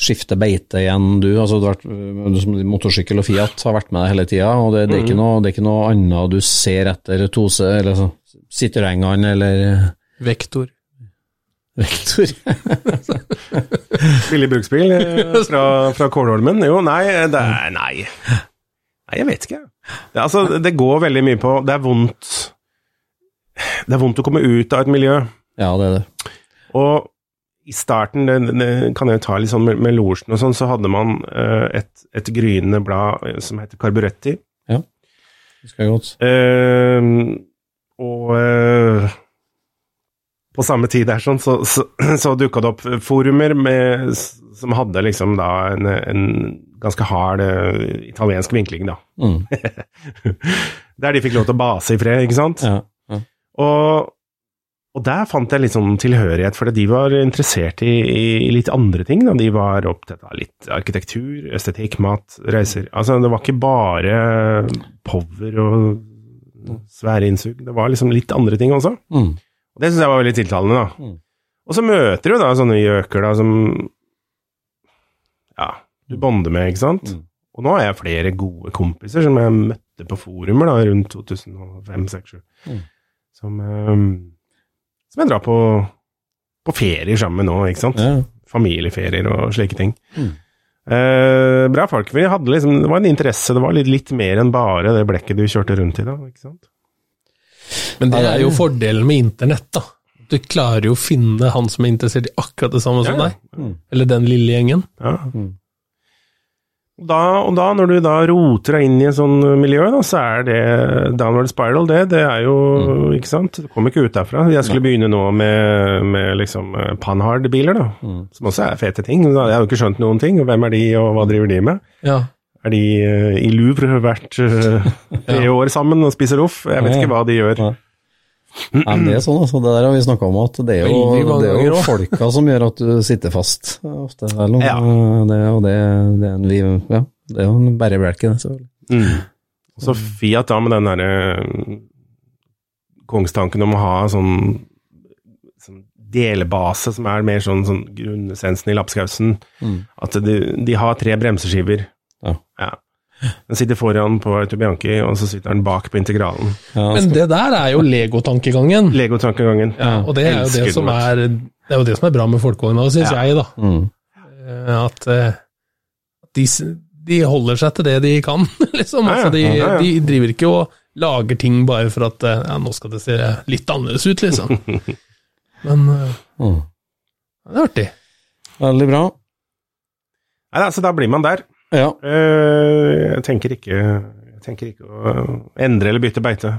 skifte beite igjen, du? Altså, du, har vært, du som motorsykkel og Fiat har vært med deg hele tida, og det, det, er ikke noe, det er ikke noe annet du ser etter Tose, eller så, Citroën eller Vektor. Vektor? Billig bruksbil eh, fra, fra Kålholmen? Jo, nei, det er Nei. Nei, jeg vet ikke. Det, altså, det går veldig mye på Det er vondt Det er vondt å komme ut av et miljø. Ja, det er det. Og i starten, det, det kan jeg jo ta litt sånn med, med losjen og sånn, så hadde man uh, et, et gryende blad eh, som heter Carburetti. Ja, husker jeg godt. Uh, og eh, på samme tid der sånn, så, så, så dukka det opp forumer med, som hadde liksom da en, en ganske hard uh, italiensk vinkling, da. Mm. Der de fikk lov til å base i fred, ikke sant? Ja. ja. Og, og der fant jeg litt sånn tilhørighet, for de var interessert i, i litt andre ting. Da. De var opptatt av litt arkitektur, estetikk, mat, reiser. Altså, det var ikke bare power og svære innsug. Det var liksom litt andre ting også. Mm. Og det syns jeg var veldig tiltalende, da. Mm. Og så møter du da sånne gjøker da som Ja, du bonder med, ikke sant? Mm. Og nå har jeg flere gode kompiser som jeg møtte på forumer da, rundt 2005-2007. Mm. Som, um, som jeg drar på, på ferier sammen med nå, ikke sant? Ja. Familieferier og slike ting. Mm. Eh, bra folk. Vi hadde liksom, det var en interesse, det var litt, litt mer enn bare det blekket du kjørte rundt i da, ikke sant? Men det er jo fordelen med internett, da. Du klarer jo å finne han som er interessert i akkurat det samme som Ja, ja. deg. Eller den lille gjengen. Ja. Da, og da, når du da roter deg inn i et sånn miljø, da, så er det downward spiral, det. Det er jo Ikke sant? Du kommer ikke ut derfra. Jeg skulle begynne nå med, med liksom eh, Panhard-biler, da. Som også er fete ting. Jeg har jo ikke skjønt noen ting. Hvem er de, og hva driver de med? Ja. Er de eh, i Louvre hvert uh, tre år sammen og spiser loff? Jeg vet Ja, ja. ikke hva de gjør. Ja. Nei, men det er sånn, altså. Det der har vi snakka om, at det er jo, det er jo folka som gjør at du sitter fast eh, ofte. Eller, Ja. det, og det, det, er en, vi- ja, det er jo en bærebjelke, det, selvfølgelig. Mm. Og så Fiat da med den derre mm, kongstanken om å ha sånn, sånn delbase som er mer sånn, sånn grunnessensen i lapskausen. Mm. At de, de har tre bremseskiver. Ja. Den sitter foran på Autobianchi, og så sitter den bak på integralen. Ja, Men det der er jo Lego-tankegangen. Lego-tankegangen. Ja, og det er jo det som er Det er jo det som er bra med folkevogna, syns Ja. jeg, da. mm. Eh, At eh, de, de holder seg til det de kan, liksom. Ja, ja. Altså, de, Ja, ja. de driver ikke og lager ting bare for at eh, ja, nå skal det se litt annerledes ut, liksom. Men Mm. det er artig. Veldig bra. Nei, altså, da blir man der. Ja. Eh, jeg tenker ikke jeg tenker ikke å endre eller bytte beite.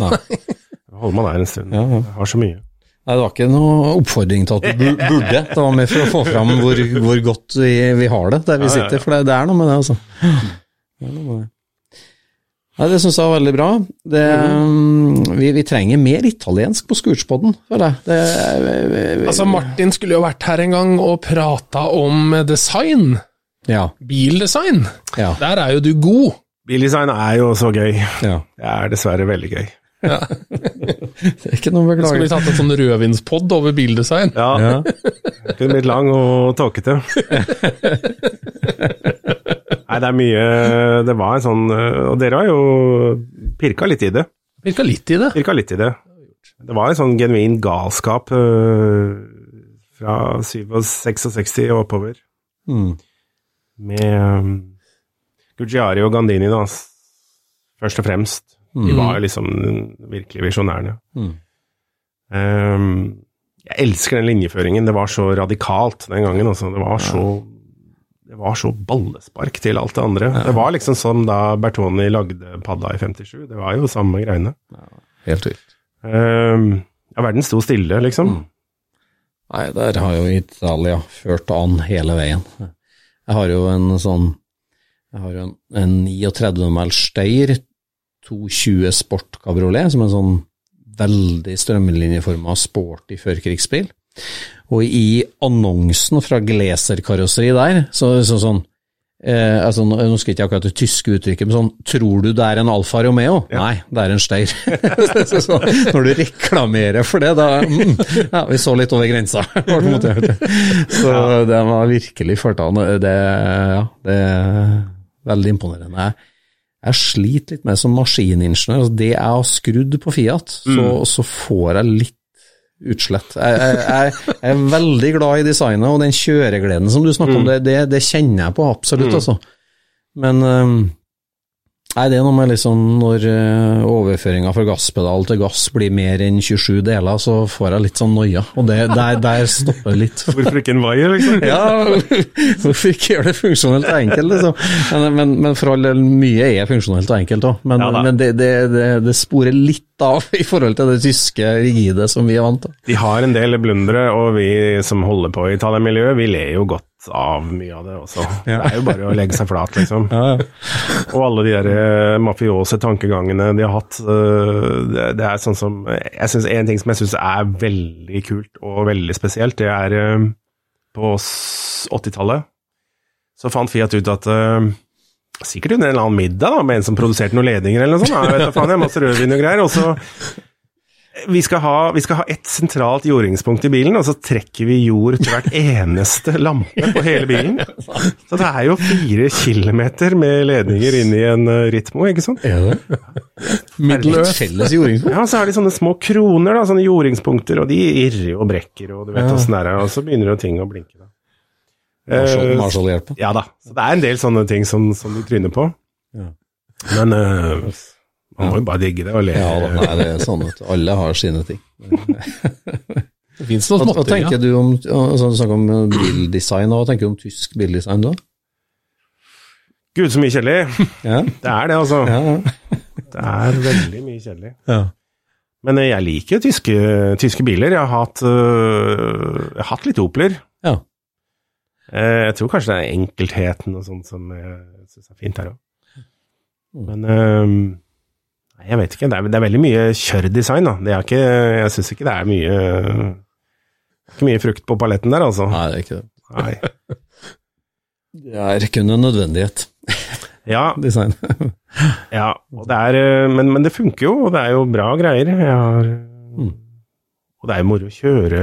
Nei. Holder man der en stund. Ja, ja. Jeg har så mye. Nei, det var ikke noe oppfordring til at du burde, det var mer for å få fram hvor, hvor godt vi, vi har det der vi sitter, for det, det er noe med det, altså. Det er noe med det. Nei, det syns jeg var veldig bra. Det, mm, vi, vi trenger mer italiensk på Scootspoden, føler jeg. Det, Altså, Martin skulle jo vært her en gang og prata om design. Ja, Bildesign. ja, Der er jo du god. Bildesign er jo så gøy. ja. Det er dessverre veldig gøy. Det er ikke noe beklager. Skulle vi tatt en sånn rødvinspod over bildesign? Ja, Ja. det kunne blitt lang og tåkete. Nei, det er mye Det var en sånn Og dere har jo pirka litt i det. Pirka litt i det. Pirka litt i det. Det var en sånn genuin galskap øh, fra 67 og oppover. Mm. Med um, Gugiari og Gandini, da, først og fremst. De Mm. var jo liksom virkelig visjonærene. Mm. Um, jeg elsker den linjeføringen. Det var så radikalt den gangen. Altså. Det var så det var så ballespark til alt det andre. Det var liksom som da Bertoni lagde padda i 57. Det var jo samme greiene. Helt vilt. Um, ja, verden sto stille, liksom. Mm. Nei, der har jo Italia ført an hele veien. Jeg har jo en sånn Jeg har jo en, en 39 mæl Steyr 220 Sport Cabriolet, som er en sånn veldig strømlinjeforma sporty førkrigsbil. Og i annonsen fra Gleser karosseri der, så er det sånn sånn eh, altså, Nå skal jeg ikke akkurat det tyske uttrykket, men sånn Tror du det er en Alfa Romeo? Nei, det er en Steyr. så, så, når du reklamerer for det, da mm, Ja, vi så litt over grensa. så det var virkelig ført an. Det, ja, det er veldig imponerende. Jeg, jeg sliter litt med som maskiningeniør. Altså, det jeg har skrudd på Fiat, så, så får jeg litt utslett. Jeg, jeg, jeg, er veldig glad i designet, og den kjøregleden som du snakker om, det, det, det kjenner jeg på absolutt, altså. Men øhm, Nei, det er noe med liksom når uh, overføringa fra gasspedal til gass blir mer enn 27 deler, så får jeg litt sånn noia, og det, der, der stopper det litt. Hvorfor ikke en vaier, liksom? Ja, hvorfor ikke gjøre det funksjonelt og enkelt, liksom? Men, men, men for all del, mye er funksjonelt og enkelt òg, men, Ja men det, det, det, det sporer litt av i forhold til det tyske rigide som vi er vant til. De har en del blundere, og vi som holder på i Italia-miljøet, vi ler jo godt av mye av det også. Det er jo bare å legge seg flat, liksom. Og alle de der eh, mafiose tankegangene de har hatt, eh, det, er sånn som Jeg synes En ting som jeg syns er veldig kult og veldig spesielt, det er eh, på 80-tallet så fant Fiat ut at Sikkert under en eller annen middag da, med en som produserte noen ledninger eller noe sånt. Ja, jeg vet da faen, jeg, masse rødvin og greier. Og så vi skal, ha, vi skal ha ett sentralt jordingspunkt i bilen, og så trekker vi jord til hvert eneste lampe på hele bilen. Så det er jo fire kilometer med ledninger inn i en uh, Ritmo, ikke sant? Er det? Middle Et felles jordingspunkt? Ja, så er de sånne små kroner, da, sånne jordingspunkter, og de irrer og brekker, og du vet åssen det er, og så begynner jo ting å blinke. Da. Marshall- Eh, Marshall-hjelpen. Ja da. Så det er en del sånne ting som, som du tryner på. Ja. Men eh, man må jo bare digge det og le. Ja da, nei, det er sånn at alle har sine ting. Det fins noe ja. hva tenker du om altså, Du snakker om bildesign, og hva tenker du om tysk bildesign da? Gud, så mye kjedelig. Ja, Det er det, altså. ja, ja. Det er veldig mye kjedelig. ja. Men jeg liker tyske, tyske biler. Jeg har hatt, øh, jeg har hatt litt Opler. Ja. Eh, Jeg tror kanskje det er enkeltheten og sånt som jeg syns er fint her òg. Mm. Men øh, jeg vet ikke. Det er, det er veldig mye kjørdesign, da. Det er ikke, jeg syns ikke det er mye ikke mye frukt på paletten der, altså. Nei, det er ikke det. Nei. Det er kun en nødvendighet, Ja, design. ja det er, øh, men, men det funker jo, og det er jo bra greier. Har, Mm. Og det er jo moro å kjøre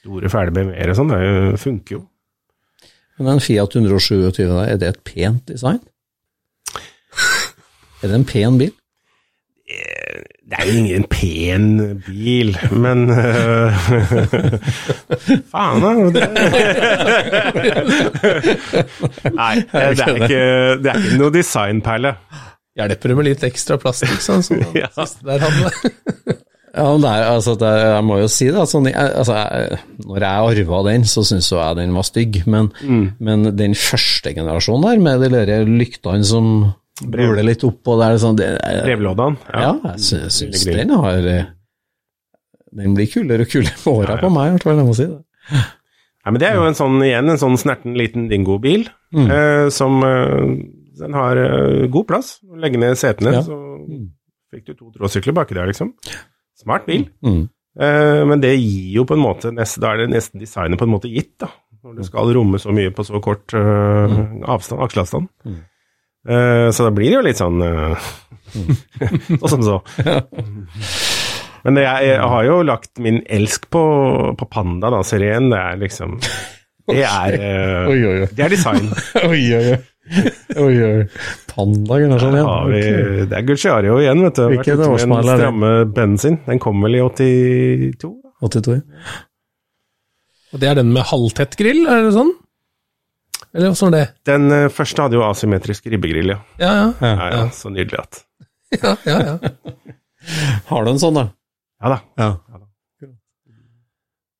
store, fæle BMW-er og sånn. Det er funker jo. Men den Fiat 127 er det et pent design? Er det en pen bil? Det er jo ingen pen bil, men uh, Faen, da. Det... Nei, det er, ikke, det er ikke noe designperle. Hjelper det med litt ekstra plastikk, sånn som den Ja. siste der hadde? Ja, men er, altså, det, jeg må jo si det, jeg, altså, jeg, når jeg arva den, så syntes jo jeg den var stygg, men, men den første generasjonen der, med de lyktene som buler litt oppå der. er sånn, det, er- Brevlådan. ja, jeg sy- jeg syns den har eh, Den blir kulere og kulere på åra Ja, ja. på meg, i hvert fall, jeg må si det. Nei, men det er jo en sånn, igjen, en sånn snerten liten dingobil, Mm. eh, som eh, Den har eh, god plass. Legge ned setene, Ja. så Mm. fikk du to tråsykler baki der, liksom. Smart bil. Mm. Eh, men det gir jo på en måte nest, Da er det nesten designet på en måte gitt, da. Når du skal romme så mye på så kort eh, avstand, aksleavstand. Mm. Eh, så da blir det jo litt sånn Og Sånn som så. Men jeg, jeg har jo lagt min elsk på, på Panda, da, serien. Det er liksom Det er, eh, Oi, oi, oi. det er design. Oi, oi, oi. Oi, oi. Panda Gunnarsson, Her ja. vi, det er Gucciario igjen, vet du. Hvilket ute er Den det? stramme bensin. Den kom vel i 82? 82, ja. Og det er den med halvtett grill, er det sånn? Eller åssen er det? Den eh, første hadde jo asymmetrisk ribbegrill, ja. Ja, ja. Ja. Ja, ja, så nydelig at ja, ja, ja. Har du en sånn, da? Ja da. Ja. Ja da.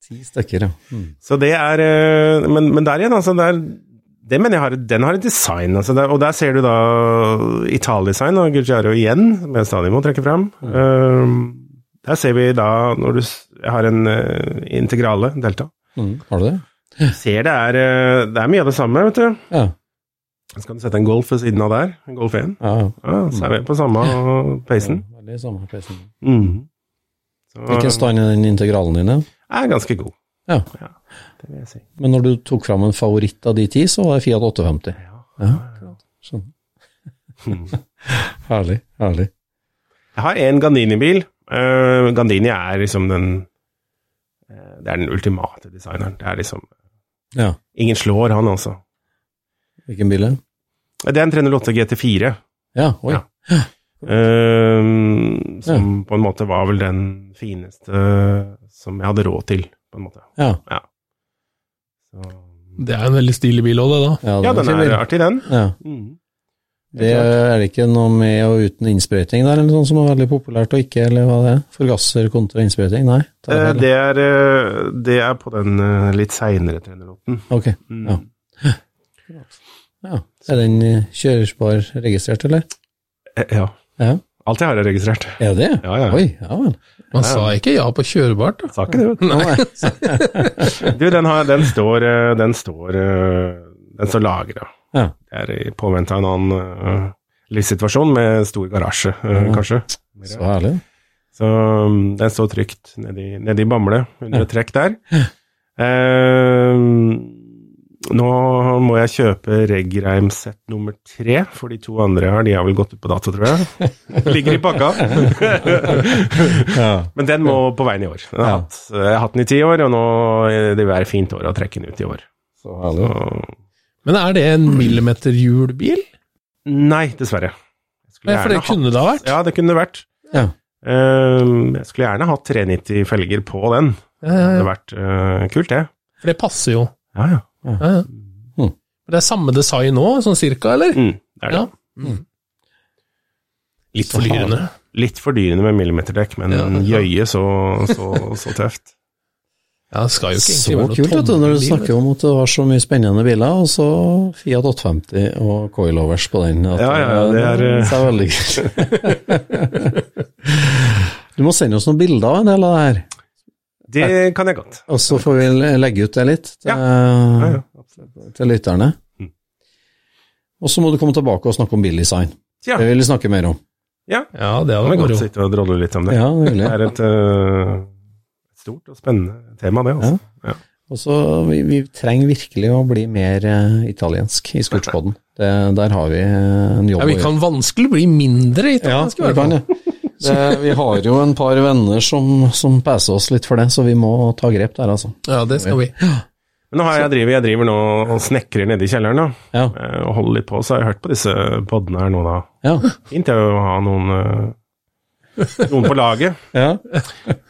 Ti stykker, ja. Mm. Så det er eh, Men, men der igjen, altså. Der, det mener jeg har, den har et design. Altså der, og der ser du da Ital-design og Gugiaro igjen, som jeg stadig må trekke fram. Eh, der ser vi da, når du Jeg har en uh, integrale delta. Mm. Har du det? Ser det er, eh, det er mye av det samme, vet du. Ja. Så kan du sette en Golf ved siden av der. En Golf 1. ja. ja. Ja, så er vi på samme peisen. Veldig samme peisen. Mhm. Så, Hvilken stand er den integralen din? er ganske god. Ja. Det vil jeg si. Men når du tok fram en favoritt av de ti, så var det Fiat 850. Ja, sånn. herlig, herlig. Jeg har en Gandini-bil. Uh, Gandini er liksom den eh, Det er den ultimate designeren. Det er liksom Ja. Ingen slår han, altså. Hvilken bil er det? Det er en 308 GT4. Ja, oi. Ja. eh, som på en måte var vel den fineste som jeg hadde råd til, på en måte. Ja, Så, Det er en veldig stilig bil òg, det, da. ja, ja, den er artig, den. Ja. Det er det ikke noe med og uten innsprøyting der, eller noe som er veldig populært og ikke, eller hva det er? Forgasser kontra innsprøyting? Nei? Det Eh, det, er, eh, det er på den eh, litt seinere 308-en. Ok, Mm. ja. ja. Er den kjørespar registrert, eller? Ja. Ja. Alt jeg har er registrert. Er det? Ja, ja. Oi, ja vel. Man sa ikke ja på kjørebart, da. Sa ikke det, vet du. Nei. Du, den, har, den står Den står, den står lagra. Ja. Det er i påvente av en annen uh, livssituasjon med stor garasje, uh, Ja. kanskje. Så herlig. Så um, den står trygt nedi, nedi Bamble, under et trekk der. Uh, nå må jeg kjøpe Regreim-sett nummer tre, for de to andre her, de har vel gått ut på dato, tror jeg. Ligger i pakka. Ja. Men den må på veien i år. Jeg har hatt, jeg har hatt den i ti år, og nå det vil være fint år å trekke den ut i år. Så, Men er det en millimeterhjulbil? nei, dessverre. Ja, for det kunne kunne det ha vært. Ja, det kunne det vært. Ja. Uh, jeg skulle gjerne hatt 390 felger på den. Ja, Det ja, hadde vært uh, kult, det. For det passer jo. Ja, ja. Ja, ja. Mm. Det er samme design nå, sånn cirka, eller? Mm, det er det. Ja. Mm. Litt fordyrende. Litt fordyrende med millimeterdekk, men Ja, ja. jøye så, så, så tøft. Ja, det skal jo ikke Så egentlig være noe kult vet du, når du snakker om at det var så mye spennende biler, og så Fiat 850 og coilovers på den. At, Ja, ja, det er, det er veldig kult. Du må sende oss noen bilder av en del av det her, Det kan jeg godt. og så får vi legge ut det litt til, Ja, ja, absolutt. til lytterne. Mm. Og så må du komme tilbake og snakke om bildesign. Ja, Det vil vi snakke mer om. ja. Ja, det hadde vi vært godt moro. sitte og drolle litt om det. Ja, det Det er et Uh stort og spennende tema, det. Også. Ja. Og så vi, vi trenger virkelig å bli mer uh, italiensk i Scootspoden. Der har vi eh, en jobb Ja, vi kan vanskelig bli mindre italiensk i vi hvert kan fall. det. Vi har jo en par venner som, som passer oss litt for det, så vi må ta grep der, altså. Ja, det skal vi. Men nå har jeg, driver, jeg driver nå og snekrer nede i kjelleren da, Ja. eh, og holder litt på, så har jeg hørt på disse podene her nå da. Ja. Fint å ha noen, noen på laget. ja.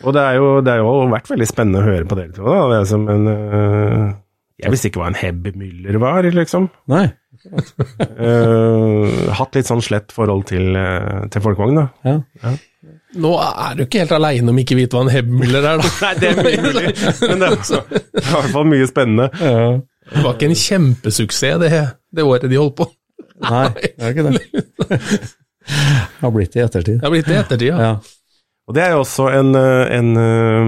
Og det er jo, det har jo vært veldig spennende å høre på dere to. da. Det er som en Uh, Jeg visste ikke hva en Heb Müller var, liksom. Nei. uh, hatt litt sånn slett forhold til, eh, til folkevogn, da. Ja. Nå er du ikke helt aleine om ikke vite hva en Hebmüller er, da. Nei, det er mye mulig, men det er, også, det er i hvert fall mye spennende. Det var ikke en kjempesuksess det, det året de holdt på. Nei, det er ikke det. Det har blitt det i ettertid. Det har blitt det i ettertid, ja. Ja. Og det er jo også en, øh, en øh,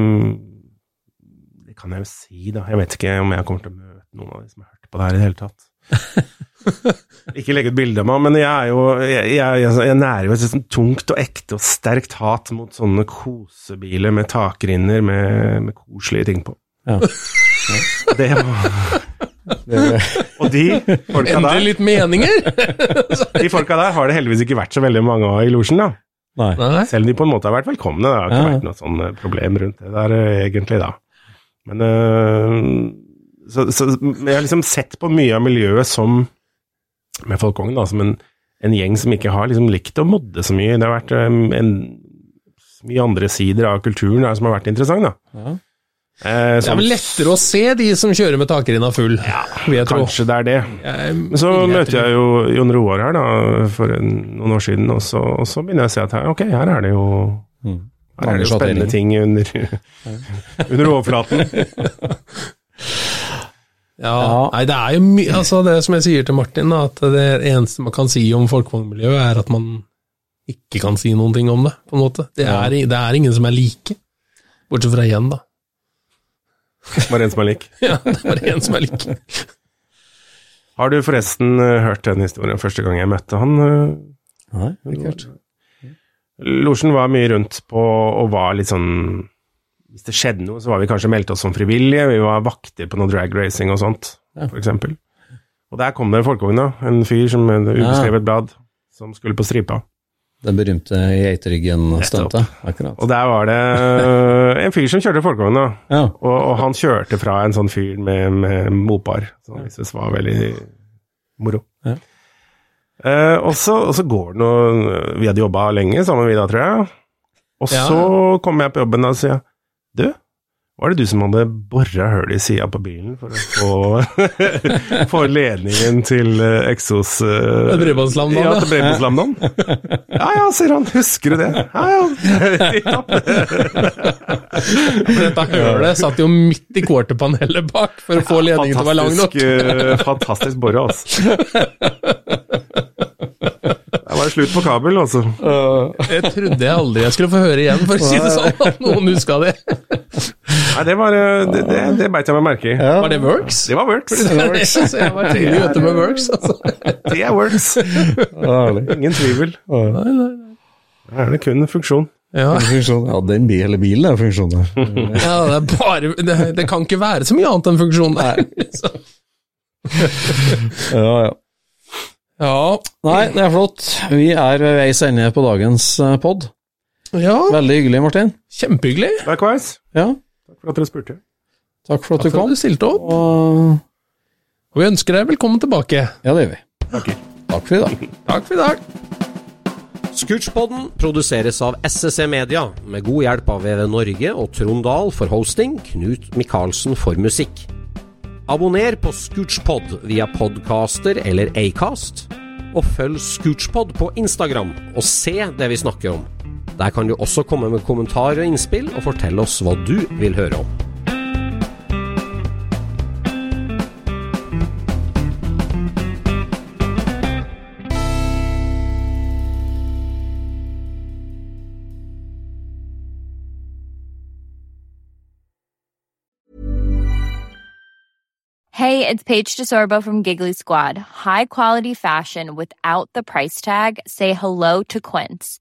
Det kan jeg jo si, da. Jeg vet ikke om jeg kommer til å møte noen av de som har hørt på det her i det hele tatt. ikke legge ut bilde av meg, men jeg er jo Jeg, jeg, jeg, nærer jo et sånt tungt og ekte og sterkt hat mot sånne kosebiler med takrinner med, med koselige ting på. Ja. Det var Det, Og de folka Endelig der, litt meninger! de folka der har det heldigvis ikke vært så veldig mange av i losjen, da. nei. Nei. Selv om de på en måte har vært velkomne. Det har ikke Ja. vært noe sånn eh, problem rundt det der eh, egentlig, da. Men øh, så, så jeg har liksom sett på mye av miljøet som med Folkongen, da, som en, en gjeng som ikke har liksom likt å modde så mye. Det har vært øh, en, mye andre sider av kulturen der som har vært interessant, da. Ja. Eh, Det er vel lettere å se de som kjører med takrinna full, ja, jeg tro. Kanskje det er det. Men så møter jeg jo Jon Roar her da, for en, noen år siden, og så, og så begynner jeg å se at her, ok, her er det jo, Mm. her er det jo spennende ting under, under overflaten. Ja, Ja. Nei, det er jo mye Altså, det som jeg sier til Martin, da, at det eneste man kan si om folkevognmiljøet, er at man ikke kan si noen ting om det, på en måte. Det er, det er ingen som er like. Bortsett fra én, da. Bare en som er lik. Ja, det er bare én som er lik. Har du forresten eh, hørt den historien første gang jeg møtte han? eh? Nei, ikke hørt. Losjen var mye rundt på og var litt sånn Hvis det skjedde noe, så var vi kanskje meldt oss som frivillige. Vi var vakter på noe drag racing og sånt, Ja. eksempel. Og der kom det en folkevogn. En fyr som med et ubeskrevet blad, som skulle på stripa. Det berømte Geitryggen-stuntet. Akkurat. Og der var det øh, en fyr som kjørte folkevogn. Ja. Og, og han kjørte fra en sånn fyr med, med mopar, som jeg syntes var veldig moro. Ja. Eh, og, så, og så går det noe Vi hadde jobba lenge sammen, vi da, tror jeg. Og Ja. så kommer jeg på jobben og sier Du, var det du som hadde bora hull i sida på bilen for å få, få ledningen til Exos eksos... Uh, Bredbåndslamdan, Ja, ja. til bredbåndslamdan. Ja ja, sier han. Husker du det? Ja ja. Dette hølet satt jo midt i quarterpanelet bak for å få ledningen til å være lang nok. Fantastisk, eh, bore, altså. Det var slutt på kabel, altså. Det trodde jeg aldri jeg skulle få høre igjen, for å si det sånn, at noen huska det. Nei, det var eh, Det, det, det beit jeg meg merke i. Var det Works? Det var Works. Så jeg var tidlig ute med Works, altså. Det er Works. Ingen tvil. Nei, nei, nei. Er det kun funksjon. Ja. Ja, den bil, hele bilen er funksjon der. ja, det er bare det, det kan ikke være så mye annet enn funksjon der. Ja, ja. Ja. Nei, det er flott. Vi er ved veis ende på dagens eh, pod. ja, Veldig hyggelig, Martin. kjempehyggelig. Likewise. Ja, for at dere spurte. takk for at du Takk for kom. at du stilte opp. Og Og vi ønsker deg velkommen tilbake. ja, det gjør vi. Takker. Takk for i dag. Takk for i dag. Scootchpoden produseres av SSC Media, med god hjelp av VV Norge og Trond Dahl for hosting, Knut Micaelsen for musikk. Abonner på Scootchpod via podcaster eller Acast, og følg Scootchpod på Instagram og se det vi snakker om. Der kan du også komme med kommentarer og innspill, og fortelle oss hva du vil høre om. Hey, it's Paige DeSorbo from Giggly Squad. High quality fashion without the price tag. Say hello to Quince.